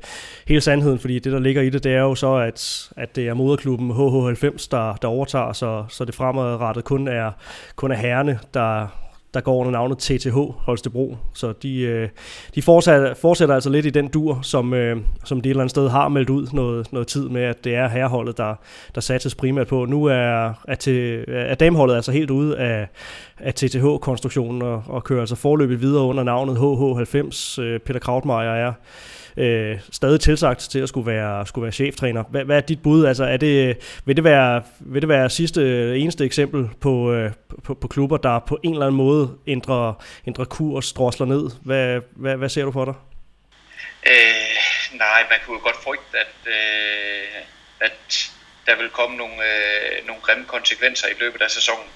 hele sandheden, fordi det, der ligger i det, det er jo så, at, at det er moderklubben HH90, der, der overtager, så, så det fremadrettet kun er, kun er herrene, der, der går under navnet TTH Holstebro. Så de, øh, de fortsætter, fortsætter altså lidt i den dur, som, øh, som de et eller andet sted har meldt ud noget, noget tid med, at det er herreholdet, der, der satses primært på. Nu er, er, til, er dameholdet altså helt ude af, af TTH-konstruktionen og, og kører altså forløbet videre under navnet HH90. Øh, Peter Krautmeier er øh, stadig tilsagt til at skulle være, skulle være cheftræner. Hvad, hvad er dit bud? Altså, er det, vil, det være, vil det være sidste eneste eksempel på, øh, på, på klubber, der på en eller anden måde ændrer, ændrer kurs, drosler ned? Hvad, hvad, hvad ser du for dig? Øh, nej, man kunne jo godt frygte, at, øh, at der vil komme nogle, øh, nogle grimme konsekvenser i løbet af sæsonen.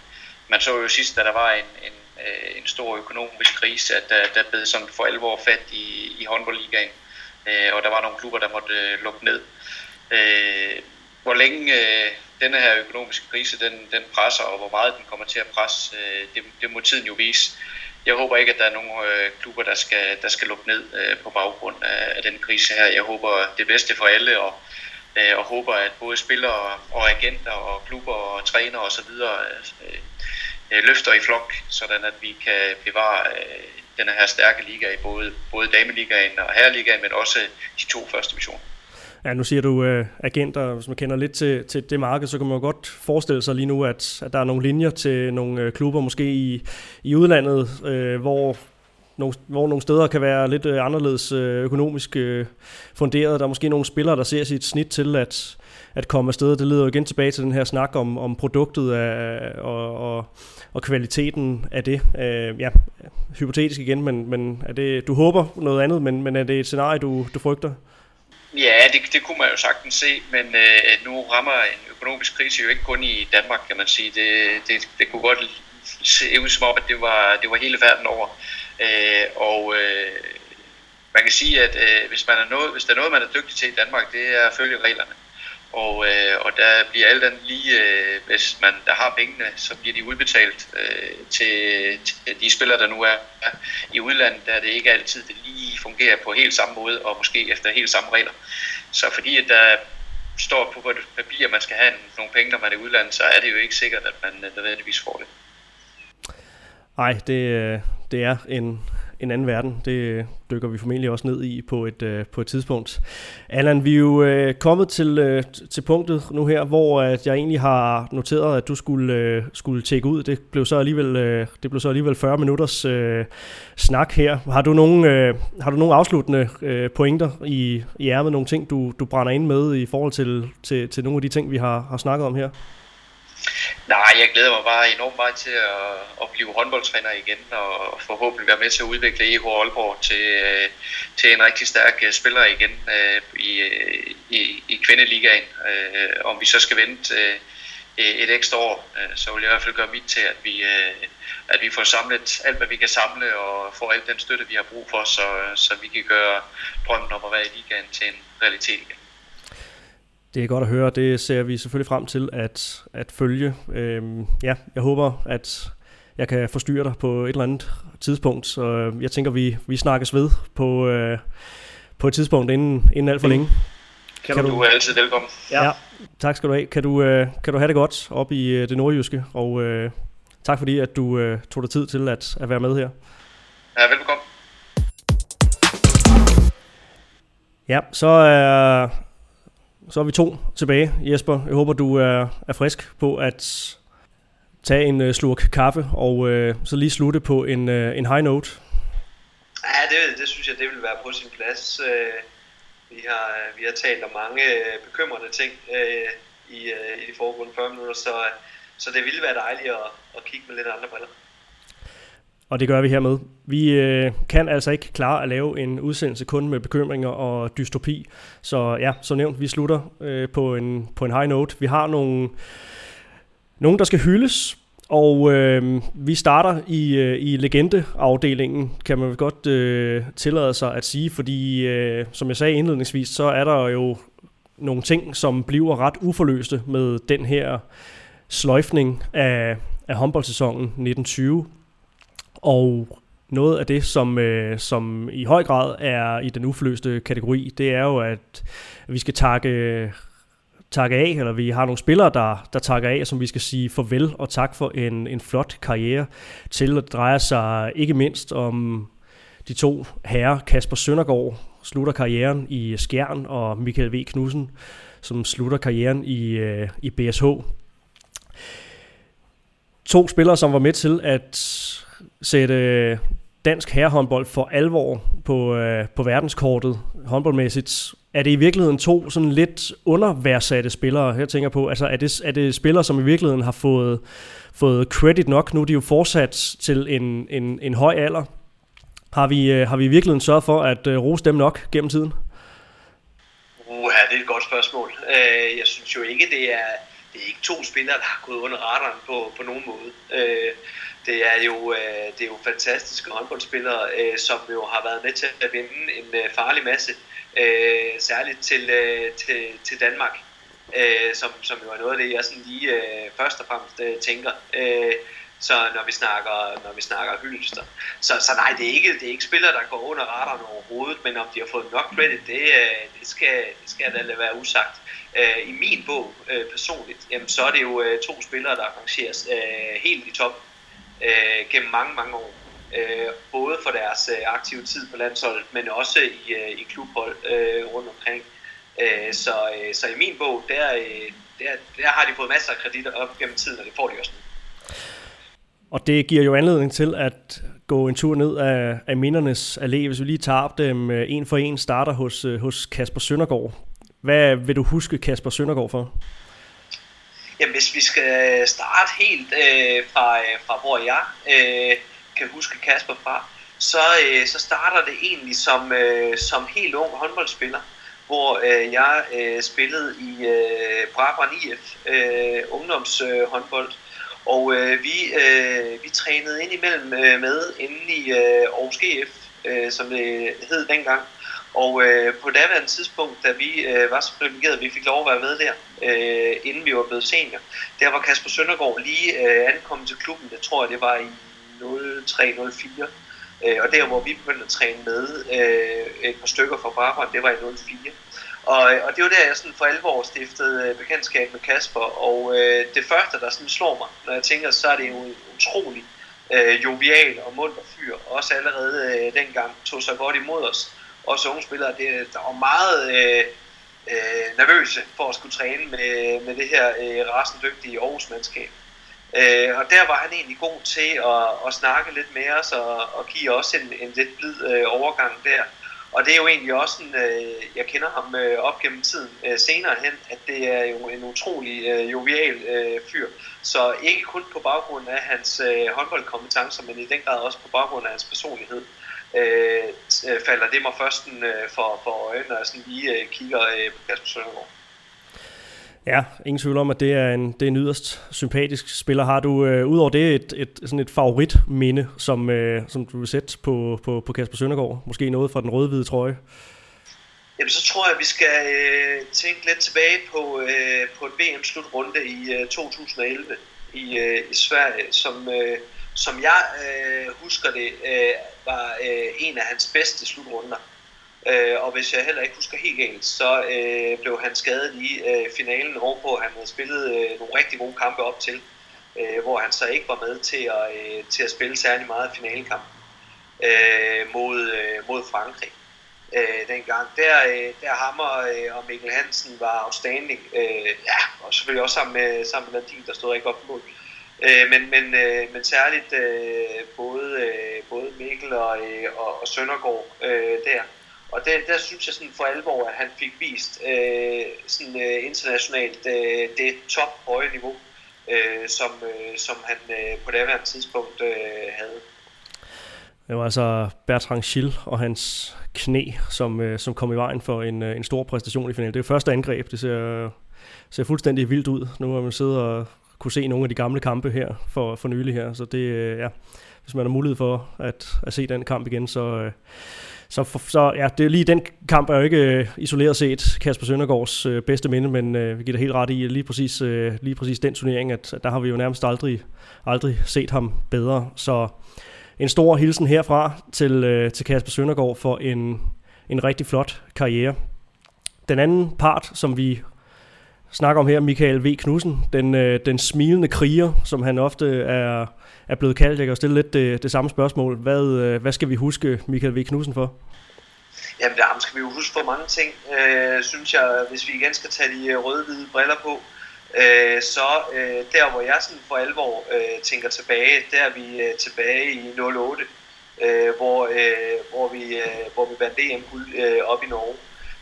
Man så jo sidst, da der var en, en, øh, en stor økonomisk krise, at der, der blev sådan for alvor fat i, i håndboldligaen øh, og der var nogle klubber, der måtte øh, lukke ned. Øh, hvor længe øh, denne her økonomiske krise den, den presser, og hvor meget den kommer til at presse, øh, det, det må tiden jo vise. Jeg håber ikke, at der er nogen øh, klubber, der skal, der skal lukke ned øh, på baggrund af, af den krise her. Jeg håber det bedste for alle, og, øh, og håber, at både spillere og agenter og klubber og trænere osv. Øh, øh, løfter i flok, sådan at vi kan bevare øh, den her stærke liga i både, både dameligaen og herreligaen, men også de to første divisioner. Ja, nu siger du uh, agenter, hvis man kender lidt til, til det marked, så kan man jo godt forestille sig lige nu, at, at der er nogle linjer til nogle uh, klubber, måske i, i udlandet, uh, hvor nogle, hvor nogle steder kan være lidt uh, anderledes uh, økonomisk uh, funderet. Der er måske nogle spillere, der ser sit snit til at, at komme afsted. Det leder jo igen tilbage til den her snak om, om produktet af, og, og, og kvaliteten af det. Øh, ja, hypotetisk igen, men, men er det, du håber noget andet, men, men er det et scenarie, du, du frygter? Ja, det, det kunne man jo sagtens se, men øh, nu rammer en økonomisk krise jo ikke kun i Danmark, kan man sige. Det, det, det kunne godt se ud som om, at det var, det var hele verden over. Øh, og øh, man kan sige, at øh, hvis, man er noget, hvis der er noget, man er dygtig til i Danmark, det er at følge reglerne. Og, øh, og der bliver alt andet lige, øh, hvis man der har pengene, så bliver de udbetalt øh, til, til de spillere, der nu er i udlandet, der det ikke altid det lige fungerer på helt samme måde, og måske efter helt samme regler. Så fordi at der står på papir, at man skal have nogle penge, når man er i udlandet, så er det jo ikke sikkert, at man øh, nødvendigvis får det. Nej, det, øh, det er en, en anden verden. Det dykker vi formentlig også ned i på et, øh, på et tidspunkt. Allan, vi er jo øh, kommet til, øh, til punktet nu her, hvor at jeg egentlig har noteret, at du skulle, øh, skulle tjekke ud. Det blev så alligevel, øh, det blev så alligevel 40 minutters øh, snak her. Har du nogle, øh, har du nogle afsluttende øh, pointer i, i ærmet, nogle ting, du, du brænder ind med i forhold til, til, til nogle af de ting, vi har, har snakket om her? Nej, jeg glæder mig bare enormt meget til at, at blive håndboldtræner igen, og forhåbentlig være med til at udvikle EH Aalborg til, øh, til en rigtig stærk øh, spiller igen øh, i, i, i kvindeligaen. Om vi så skal vente et ekstra år, så vil jeg i hvert fald gøre mit til, at vi, at vi får samlet alt, hvad vi kan samle, og får al den støtte, vi har brug for, så, så vi kan gøre drømmen om at være i ligaen til en realitet igen. Det er godt at høre, det ser vi selvfølgelig frem til at, at følge. Øhm, ja, jeg håber, at jeg kan forstyrre dig på et eller andet tidspunkt, så jeg tænker, vi, vi snakkes ved på, øh, på et tidspunkt inden, inden alt for længe. Kan, kan du, du er altid velkommen. Ja. ja, tak skal du have. Kan du, øh, kan du have det godt op i øh, det nordjyske, og øh, tak fordi, at du øh, tog dig tid til at, at være med her. Ja, velkommen. Ja, så er så er vi to tilbage, Jesper. Jeg håber, du er, er frisk på at tage en øh, slurk kaffe, og øh, så lige slutte på en, øh, en high note. Ja, det, det synes jeg, det vil være på sin plads. Øh, vi har, vi har talt om mange øh, bekymrende ting øh, i, i de foregående 40 minutter, så, så det ville være dejligt at, at kigge med lidt andre briller. Og det gør vi hermed. Vi øh, kan altså ikke klare at lave en udsendelse kun med bekymringer og dystopi. Så ja, som nævnt, vi slutter øh, på, en, på en high note. Vi har nogle, nogen, der skal hyldes, og øh, vi starter i, øh, i legendeafdelingen, kan man godt øh, tillade sig at sige, fordi øh, som jeg sagde indledningsvis, så er der jo nogle ting, som bliver ret uforløste med den her sløjfning af, af håndboldsæsonen 1920. Og noget af det, som, øh, som i høj grad er i den uforløste kategori, det er jo, at vi skal takke, takke af, eller vi har nogle spillere, der, der takker af, som vi skal sige farvel og tak for en, en flot karriere til. Det drejer sig ikke mindst om de to herrer, Kasper Søndergaard, slutter karrieren i Skjern, og Michael V. Knudsen, som slutter karrieren i, øh, i BSH. To spillere, som var med til at sætte dansk herrehåndbold for alvor på, øh, på verdenskortet håndboldmæssigt. Er det i virkeligheden to sådan lidt underværsatte spillere, jeg tænker på? Altså er det, er det spillere, som i virkeligheden har fået, fået credit nok? Nu er de jo fortsat til en, en, en høj alder. Har vi, øh, har vi i virkeligheden sørget for at øh, rose dem nok gennem tiden? Uha, det er et godt spørgsmål. Uh, jeg synes jo ikke, det er, det er ikke to spillere, der har gået under radaren på, på nogen måde. Uh, det er jo, øh, det er jo fantastiske håndboldspillere, øh, som jo har været med til at vinde en øh, farlig masse, øh, særligt til, øh, til, til Danmark. øh, som, som jo er noget af det, jeg sådan lige øh, først og fremmest øh, tænker. Øh, så når vi snakker, når vi snakker hylster. Så, så nej, det er, ikke, det er ikke spillere, der går under radaren overhovedet, men om de har fået nok credit, det, øh, det, skal, det skal da lade være usagt. Øh, I min bog øh, personligt, jamen, så er det jo to spillere, der rangeres helt i top Øh, gennem mange, mange år. Øh, både for deres øh, aktive tid på landsholdet, men også i, i klubhold rundt omkring. Så, så i min bog, der, der, der har de fået masser af kreditter op gennem tiden, og det får de også nu. Og det giver jo anledning til at gå en tur ned af, af mindernes allé. Hvis vi lige tager dem en for en, starter hos, hos Kasper Søndergaard. Hvad vil du huske Kasper Søndergaard for? Jamen, hvis vi skal øh, starte helt øh, fra, øh, fra, hvor jeg øh, kan huske Kasper fra, så, øh, så starter det egentlig som, øh, som helt ung håndboldspiller, hvor øh, jeg øh, spillede i øh, Brabrand IF, øh, ungdomshåndbold, øh, og øh, vi, øh, vi trænede ind imellem øh, med inde i øh, Aarhus GF, øh, som det hed dengang. Og øh, på daværende tidspunkt, da vi øh, var så privilegerede, vi fik lov at være med der, øh, inden vi var blevet senior, der var Kasper Søndergaard lige øh, ankommet til klubben. Jeg tror, det var i 0304. Øh, og der, hvor vi begyndte at træne med øh, et par stykker fra Brabrand, det var i 04. Og, og det var der, jeg sådan for alvor stiftede øh, bekendtskab med Kasper, og øh, det første, der sådan slår mig, når jeg tænker, så er det jo en utrolig øh, jovial og munter fyr, også allerede øh, dengang tog sig godt imod os. Også unge spillere, det, der var meget øh, øh, nervøse for at skulle træne med, med det her øh, rasendygtige Aarhus-mandskab. Øh, og der var han egentlig god til at, at snakke lidt med os og, og give os en, en lidt blid øh, overgang der. Og det er jo egentlig også en, øh, jeg kender ham øh, op gennem tiden øh, senere hen, at det er jo en utrolig øh, jovial øh, fyr. Så ikke kun på baggrund af hans øh, håndboldkompetencer, men i den grad også på baggrund af hans personlighed. Øh, øh falder det mig først øh, for, for øjnene, når jeg sådan lige øh, kigger øh, på Kasper Søndergaard. Ja, ingen tvivl om, at det er en, det er en yderst sympatisk spiller. Har du øh, udover det et, et, sådan et favoritminde, som, øh, som du vil sætte på, på, på Kasper Søndergaard? Måske noget fra den røde-hvide trøje? Jamen, så tror jeg, at vi skal øh, tænke lidt tilbage på, øh, på et VM-slutrunde i øh, 2011 i, øh, i Sverige, som, øh, som jeg øh, husker det, øh, var øh, en af hans bedste slutrunder. Øh, og hvis jeg heller ikke husker helt galt, så øh, blev han skadet i øh, finalen, hvorpå han havde spillet øh, nogle rigtig gode kampe op til, øh, hvor han så ikke var med til at, øh, til at spille særlig meget finalekamp øh, mod, øh, mod Frankrig. Øh, dengang. Der, øh, der Hammer øh, og Mikkel Hansen var outstanding. Øh, ja, og selvfølgelig også sammen med, sammen med Landin, der stod ikke godt på mål. Øh, Øh, men, men, øh, men særligt øh, både, øh, både Mikkel og, øh, og, og Søndergaard øh, der og det, der synes jeg sådan for alvor, at han fik vist øh, sådan, øh, internationalt øh, det top høje niveau, øh, som, øh, som han øh, på det tidspunkt øh, havde. Det var altså Bertrand Schill og hans knæ, som, øh, som kom i vejen for en, øh, en stor præstation i finalen. Det er første angreb, det ser, ser fuldstændig vildt ud. Nu har man siddet og kunne se nogle af de gamle kampe her for, for nylig her, så det, øh, ja, hvis man har mulighed for at, at se den kamp igen, så, øh, så, for, så ja, det er lige den kamp er jo ikke øh, isoleret set Kasper Søndergaards øh, bedste minde, men øh, vi giver det helt ret i lige præcis, øh, lige præcis den turnering, at, at der har vi jo nærmest aldrig, aldrig set ham bedre. Så en stor hilsen herfra til, øh, til Kasper Søndergaard for en, en rigtig flot karriere. Den anden part, som vi snakker om her, Michael V. Knudsen, den, øh, den smilende kriger, som han ofte er, er blevet kaldt. Jeg kan jo stille lidt det, det samme spørgsmål. Hvad, øh, hvad skal vi huske Michael V. Knudsen for? Jamen, der skal vi jo huske for mange ting, øh, synes jeg, hvis vi igen skal tage de øh, røde-hvide briller på. Øh, så øh, der, hvor jeg sådan for alvor øh, tænker tilbage, der er vi øh, tilbage i 08, øh, hvor, øh, hvor, vi, øh, hvor vi vandt EM øh, op i Norge,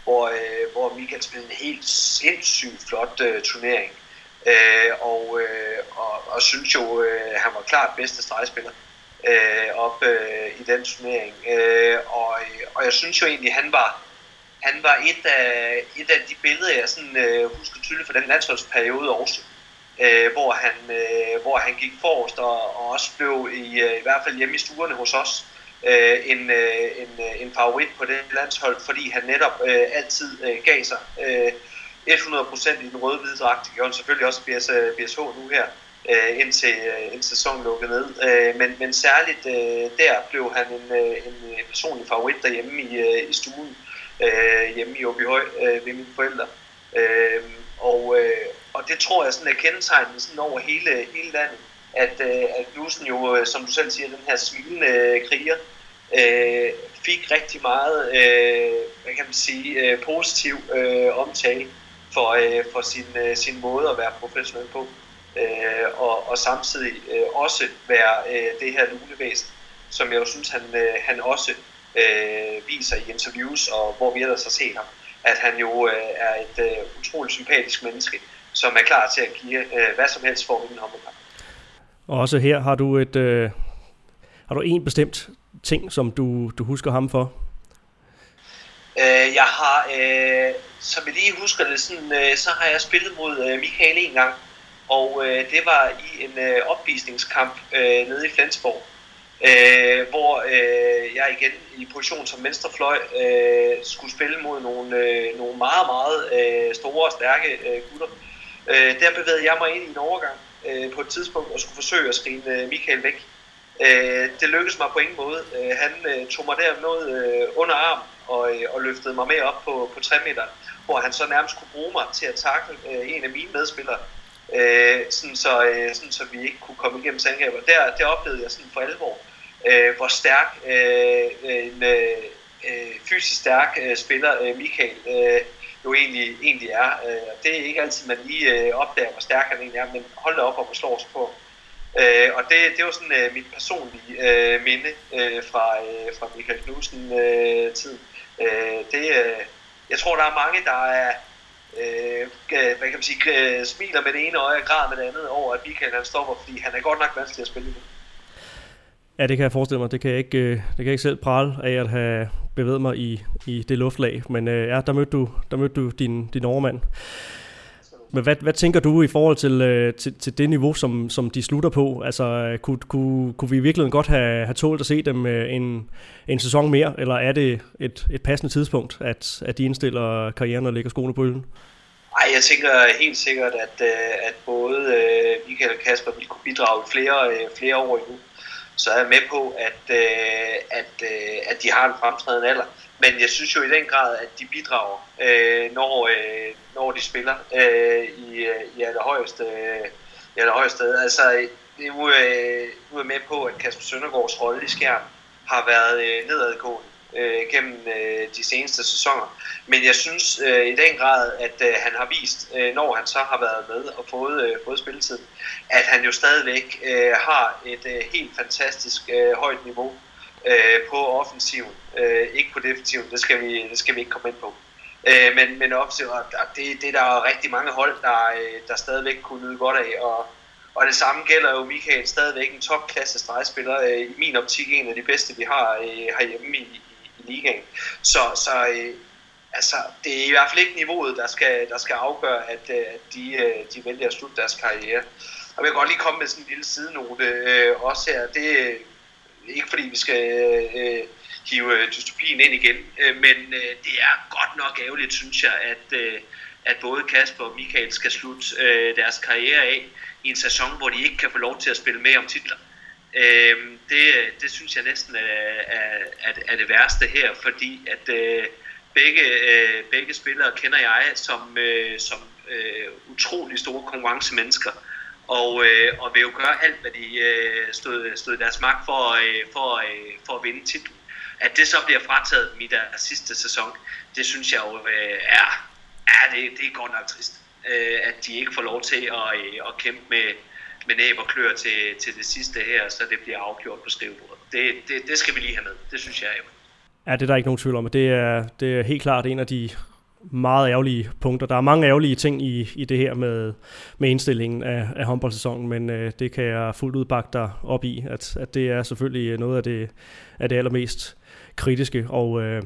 hvor, øh, hvor Michael spillede en helt sindssygt flot øh, turnering. Øh, og, øh, og, og synes jo, øh, han var klart bedste stregspiller øh, op øh, i den turnering. Øh, og, og jeg synes jo egentlig, han var han var et af, et af de billeder, jeg sådan, øh, husker tydeligt fra den landsholdsperiode også, øh, hvor, han, øh, hvor han gik forrest og, og også blev i, øh, i hvert fald hjemme i stuerne hos os øh, en, øh, en, øh, en favorit på det landshold, fordi han netop øh, altid øh, gav sig. Øh, 100% i den røde-hvide dragt. Det gjorde han selvfølgelig også BS, BSH øh, nu her, øh, indtil, øh, indtil sæsonen lukkede ned. Øh, men, men særligt øh, der blev han en, øh, en øh, personlig favorit derhjemme i, øh, i stuen, øh, hjemme i Åbyhøj øh, ved mine forældre. Øh, og, øh, og det tror jeg sådan er kendetegnet sådan over hele, hele landet, at, øh, at Knudsen jo, øh, som du selv siger, den her smilende kriger, øh, fik rigtig meget, øh, hvad kan man sige, øh, positiv øh, omtale for, øh, for sin, øh, sin måde at være professionel på. Øh, og, og samtidig øh, også være øh, det her lunevæsen, som jeg jo synes, han, øh, han også øh, viser i interviews, og hvor vi ellers har set ham, at han jo øh, er et øh, utroligt sympatisk menneske, som er klar til at give øh, hvad som helst for at vinde håndboldkamp. Og også her har du et øh, har du en bestemt ting, som du, du husker ham for? Øh, jeg har, øh, som jeg lige husker det, sådan, øh, så har jeg spillet mod øh, Michael en gang, og øh, det var i en øh, opvisningskamp øh, nede i Flensborg, øh, hvor øh, jeg igen i position som venstrefløj øh, skulle spille mod nogle, øh, nogle meget, meget øh, store og stærke øh, gutter. Øh, der bevægede jeg mig ind i en overgang øh, på et tidspunkt og skulle forsøge at skrine øh, Michael væk. Øh, det lykkedes mig på ingen måde. Øh, han øh, tog mig der øh, under arm og, øh, og løftede mig med op på, på 3 meter, hvor han så nærmest kunne bruge mig til at takle øh, en af mine medspillere, øh, sådan, så, øh, sådan så vi ikke kunne komme igennem sandkaber. Der, der oplevede jeg sådan for alvor, øh, hvor stærk øh, øh en øh, øh, fysisk stærk øh, spiller øh, Michael øh, jo egentlig, egentlig er. Øh, det er ikke altid, man lige øh, opdager, hvor stærk han egentlig er, men hold da op, og slår os på. Øh, Øh, og det, det var sådan øh, mit personlige øh, minde øh, fra, øh, fra Michael Knudsen-tiden. Øh, øh, det, øh, jeg tror, der er mange, der er, øh, øh, hvad kan man sige, øh, smiler med det ene øje og græder med det andet over, at Michael han stopper, fordi han er godt nok vanskelig at spille med. Ja, det kan jeg forestille mig. Det kan jeg ikke, øh, det kan jeg ikke selv prale af at have bevæget mig i, i det luftlag. Men øh, ja, der mødte du, der mødte du din, din overmand. Men hvad, hvad tænker du i forhold til, øh, til, til det niveau, som, som de slutter på? Altså, øh, kunne, kunne, kunne vi virkelig godt have, have tålt at se dem øh, en, en sæson mere, eller er det et, et passende tidspunkt, at, at de indstiller karrieren og lægger skoene på hylden? Nej, jeg tænker helt sikkert, at, øh, at både Michael og Kasper vil kunne bidrage flere, flere år endnu så er jeg med på, at, at, at de har en fremtrædende alder. Men jeg synes jo i den grad, at de bidrager, øh, når, øh, når de spiller øh, i, øh, i allerhøjeste, øh, i allerhøjeste. Altså, nu, øh, nu er med på, at Kasper Søndergaards rolle i skærm har været øh, nedadgående øh, gennem øh, de seneste sæsoner. Men jeg synes øh, i den grad, at øh, han har vist, øh, når han så har været med og fået, øh, fået spilletid, at han jo stadigvæk øh, har et øh, helt fantastisk øh, højt niveau øh, på offensiven. Øh, ikke på defensiven, det skal vi, det skal vi ikke komme ind på. Øh, men, men offensiven, det, det er der rigtig mange hold, der, øh, der stadigvæk kunne nyde godt af. Og, og det samme gælder jo Michael stadigvæk en topklasse stregspiller. Øh, I min optik en af de bedste, vi har øh, herhjemme i, i ligaen. Så, så øh, altså, det er i hvert fald ikke niveauet, der skal, der skal afgøre, at, øh, at de, øh, de vælger at slutte deres karriere. Og jeg vil godt lige komme med sådan en lille sidenote øh, også her. Det ikke fordi, vi skal øh, hive øh, dystopien ind igen, øh, men øh, det er godt nok ærgerligt, synes jeg, at, øh, at både Kasper og Michael skal slutte øh, deres karriere af i en sæson, hvor de ikke kan få lov til at spille med om titler. Øh, det, det synes jeg næsten er, er, er, er det værste her, fordi at øh, begge, øh, begge spillere kender jeg som, øh, som øh, utrolig store konkurrencemennesker, og, øh, og vil jo gøre alt, hvad de øh, stod, stod deres magt for, øh, for, øh, for at vinde titlen. At det så bliver frataget dem i deres sidste sæson, det synes jeg jo øh, er, er det, det er godt nok trist. Øh, at de ikke får lov til at, øh, at kæmpe med, med næb og klør til, til det sidste her, så det bliver afgjort på skrivebordet. Det, det, det skal vi lige have med. Det synes jeg jo. Ja, det er der ikke nogen tvivl om. Det er, det er helt klart en af de meget ærgerlige punkter. Der er mange ærgerlige ting i, i det her med, med indstillingen af, af håndboldsæsonen, men øh, det kan jeg fuldt ud bakke dig op i, at, at det er selvfølgelig øh, noget af det, af det allermest kritiske, og øh,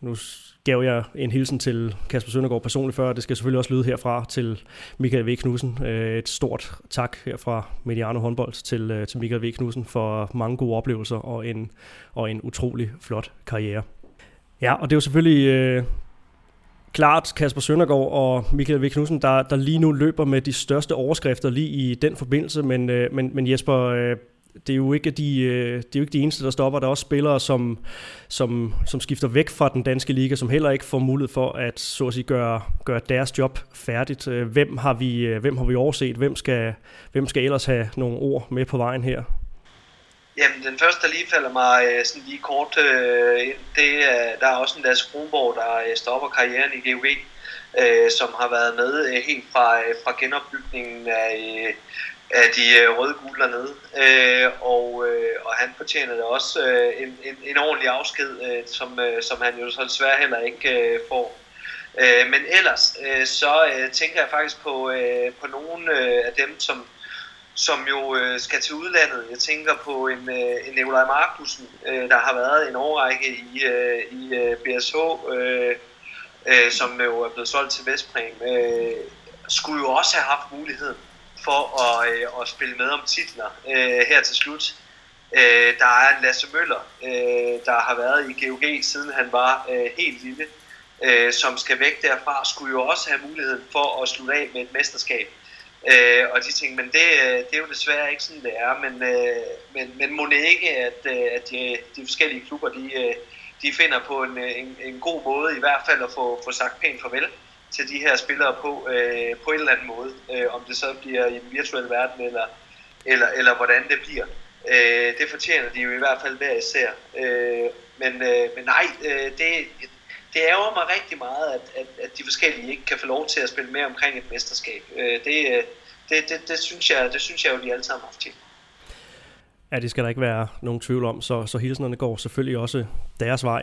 nu gav jeg en hilsen til Kasper Søndergaard personligt før, det skal selvfølgelig også lyde herfra til Michael V. Knudsen. Øh, et stort tak her fra Mediano håndbold til, øh, til Michael V. Knudsen for mange gode oplevelser og en, og en utrolig flot karriere. Ja, og det er jo selvfølgelig øh, klart Kasper Søndergaard og Michael V. Knudsen, der, der lige nu løber med de største overskrifter lige i den forbindelse, men, øh, men, men Jesper, øh, det er jo ikke de, øh, det er jo ikke de eneste, der stopper. Der er også spillere, som, som, som skifter væk fra den danske liga, som heller ikke får mulighed for at, så at sige, gøre, gøre deres job færdigt. Øh, hvem har vi, øh, hvem har vi overset? Hvem skal, hvem skal ellers have nogle ord med på vejen her? Jamen, den første, der lige falder mig øh, sådan lige kort øh, ind, det er, der er også en Lasse Kronborg, der øh, stopper karrieren i GOG, som har været med helt fra, fra genopbygningen af af de røde gule dernede. Og, og han fortjener da også en, en, en ordentlig afsked, som, som han jo så desværre heller ikke får. Men ellers, så tænker jeg faktisk på, på nogle af dem, som, som jo øh, skal til udlandet. Jeg tænker på en, øh, en Nikolaj Markusen, øh, der har været en årrække i, øh, i øh, BSH, øh, øh, som jo er blevet solgt til Vestpræm. Øh, skulle jo også have haft muligheden for at, øh, at spille med om titler øh, her til slut. Øh, der er en Lasse Møller, øh, der har været i GOG siden han var øh, helt lille, øh, som skal væk derfra, skulle jo også have muligheden for at slutte af med et mesterskab. Øh, og de tænkte, men det, øh, det er jo desværre ikke sådan, det er, men, øh, men, men må det ikke, at, øh, at de, de forskellige klubber, de, øh, de finder på en, en, en god måde i hvert fald at få, få sagt pænt farvel til de her spillere på, øh, på en eller anden måde. Øh, om det så bliver i den virtuelle verden, eller, eller, eller hvordan det bliver. Øh, det fortjener de jo i hvert fald hver især. Øh, men, øh, men nej, øh, det, det ærger mig rigtig meget, at, at, at de forskellige ikke kan få lov til at spille med omkring et mesterskab. Øh, det, øh, det, det, det, synes jeg, det synes jeg jo, de alle sammen har haft til. Ja, det skal der ikke være nogen tvivl om, så, så hilsenerne går selvfølgelig også deres vej.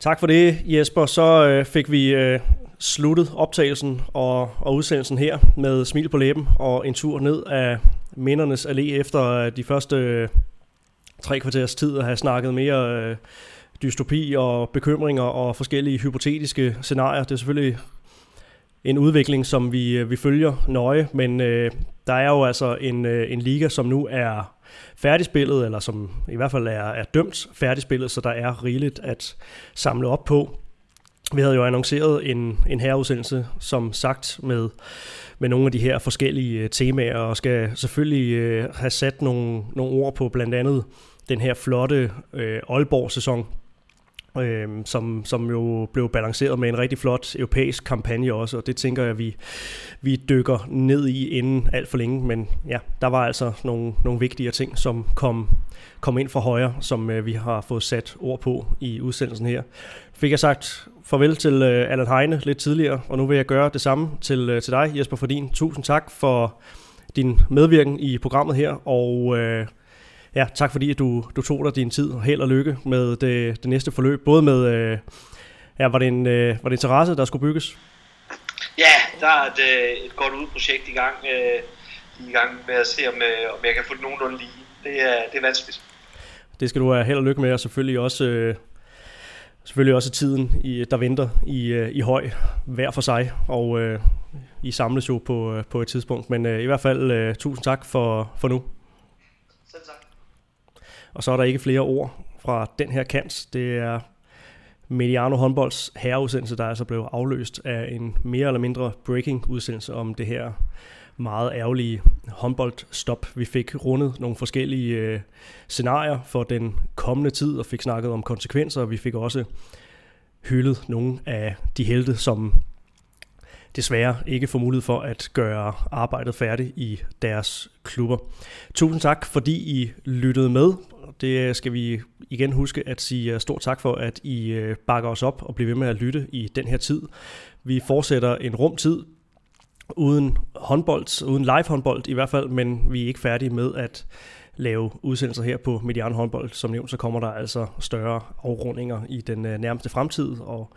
Tak for det, Jesper. Så øh, fik vi øh, sluttet optagelsen og, og udsendelsen her med smil på læben og en tur ned af mindernes allé efter øh, de første øh, tre kvarters tid at have snakket mere øh, dystopi og bekymringer og forskellige hypotetiske scenarier. Det er selvfølgelig en udvikling, som vi, øh, vi følger nøje, men øh, der er jo altså en, øh, en liga, som nu er færdigspillet, eller som i hvert fald er, er dømt færdigspillet, så der er rigeligt at samle op på. Vi havde jo annonceret en, en herreudsendelse, som sagt, med, med nogle af de her forskellige øh, temaer, og skal selvfølgelig øh, have sat nogle, nogle ord på blandt andet den her flotte øh, Aalborg-sæson, øh, som, som jo blev balanceret med en rigtig flot europæisk kampagne også, og det tænker jeg, vi, vi dykker ned i inden alt for længe, men ja, der var altså nogle, nogle vigtige ting, som kom, kom ind fra højre, som øh, vi har fået sat ord på i udsendelsen her. Fik jeg sagt farvel til øh, Allan Heine lidt tidligere, og nu vil jeg gøre det samme til, øh, til dig, Jesper Fordin. Tusind tak for din medvirken i programmet her, og øh, ja, tak fordi du, du tog dig din tid, og held og lykke med det, det næste forløb, både med, øh, ja, var det, en, øh, var det interesse, der skulle bygges? Ja, der er et, øh, et godt udprojekt i gang, øh, i gang med at se, om, øh, om jeg kan få det nogenlunde lige. Det er, det er vanskeligt. Det skal du have held og lykke med, og selvfølgelig også, øh, selvfølgelig også tiden, i, der venter i, øh, i høj hver for sig, og øh, I samles jo på, øh, på et tidspunkt. Men øh, i hvert fald øh, tusind tak for, for nu. Selv tak. Og så er der ikke flere ord fra den her kant. Det er Mediano håndbolds herreudsendelse, der er altså blevet afløst af en mere eller mindre breaking udsendelse om det her meget ærgerlige håndboldstop. Vi fik rundet nogle forskellige øh, scenarier for den kommende tid og fik snakket om konsekvenser. Vi fik også hyldet nogle af de helte, som desværre ikke får mulighed for at gøre arbejdet færdigt i deres klubber. Tusind tak, fordi I lyttede med. Det skal vi igen huske at sige øh, stort tak for, at I øh, bakker os op og bliver ved med at lytte i den her tid. Vi fortsætter en rumtid uden håndbold, uden live håndbold i hvert fald, men vi er ikke færdige med at lave udsendelser her på Median håndbold. Som nævnt, så kommer der altså større afrundinger i den øh, nærmeste fremtid, og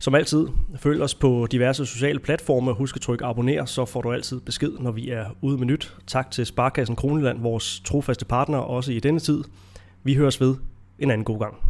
som altid, følg os på diverse sociale platforme. Husk at trykke abonner, så får du altid besked, når vi er ude med nyt. Tak til Sparkassen Kroneland, vores trofaste partner, også i denne tid. Vi høres ved en anden god gang.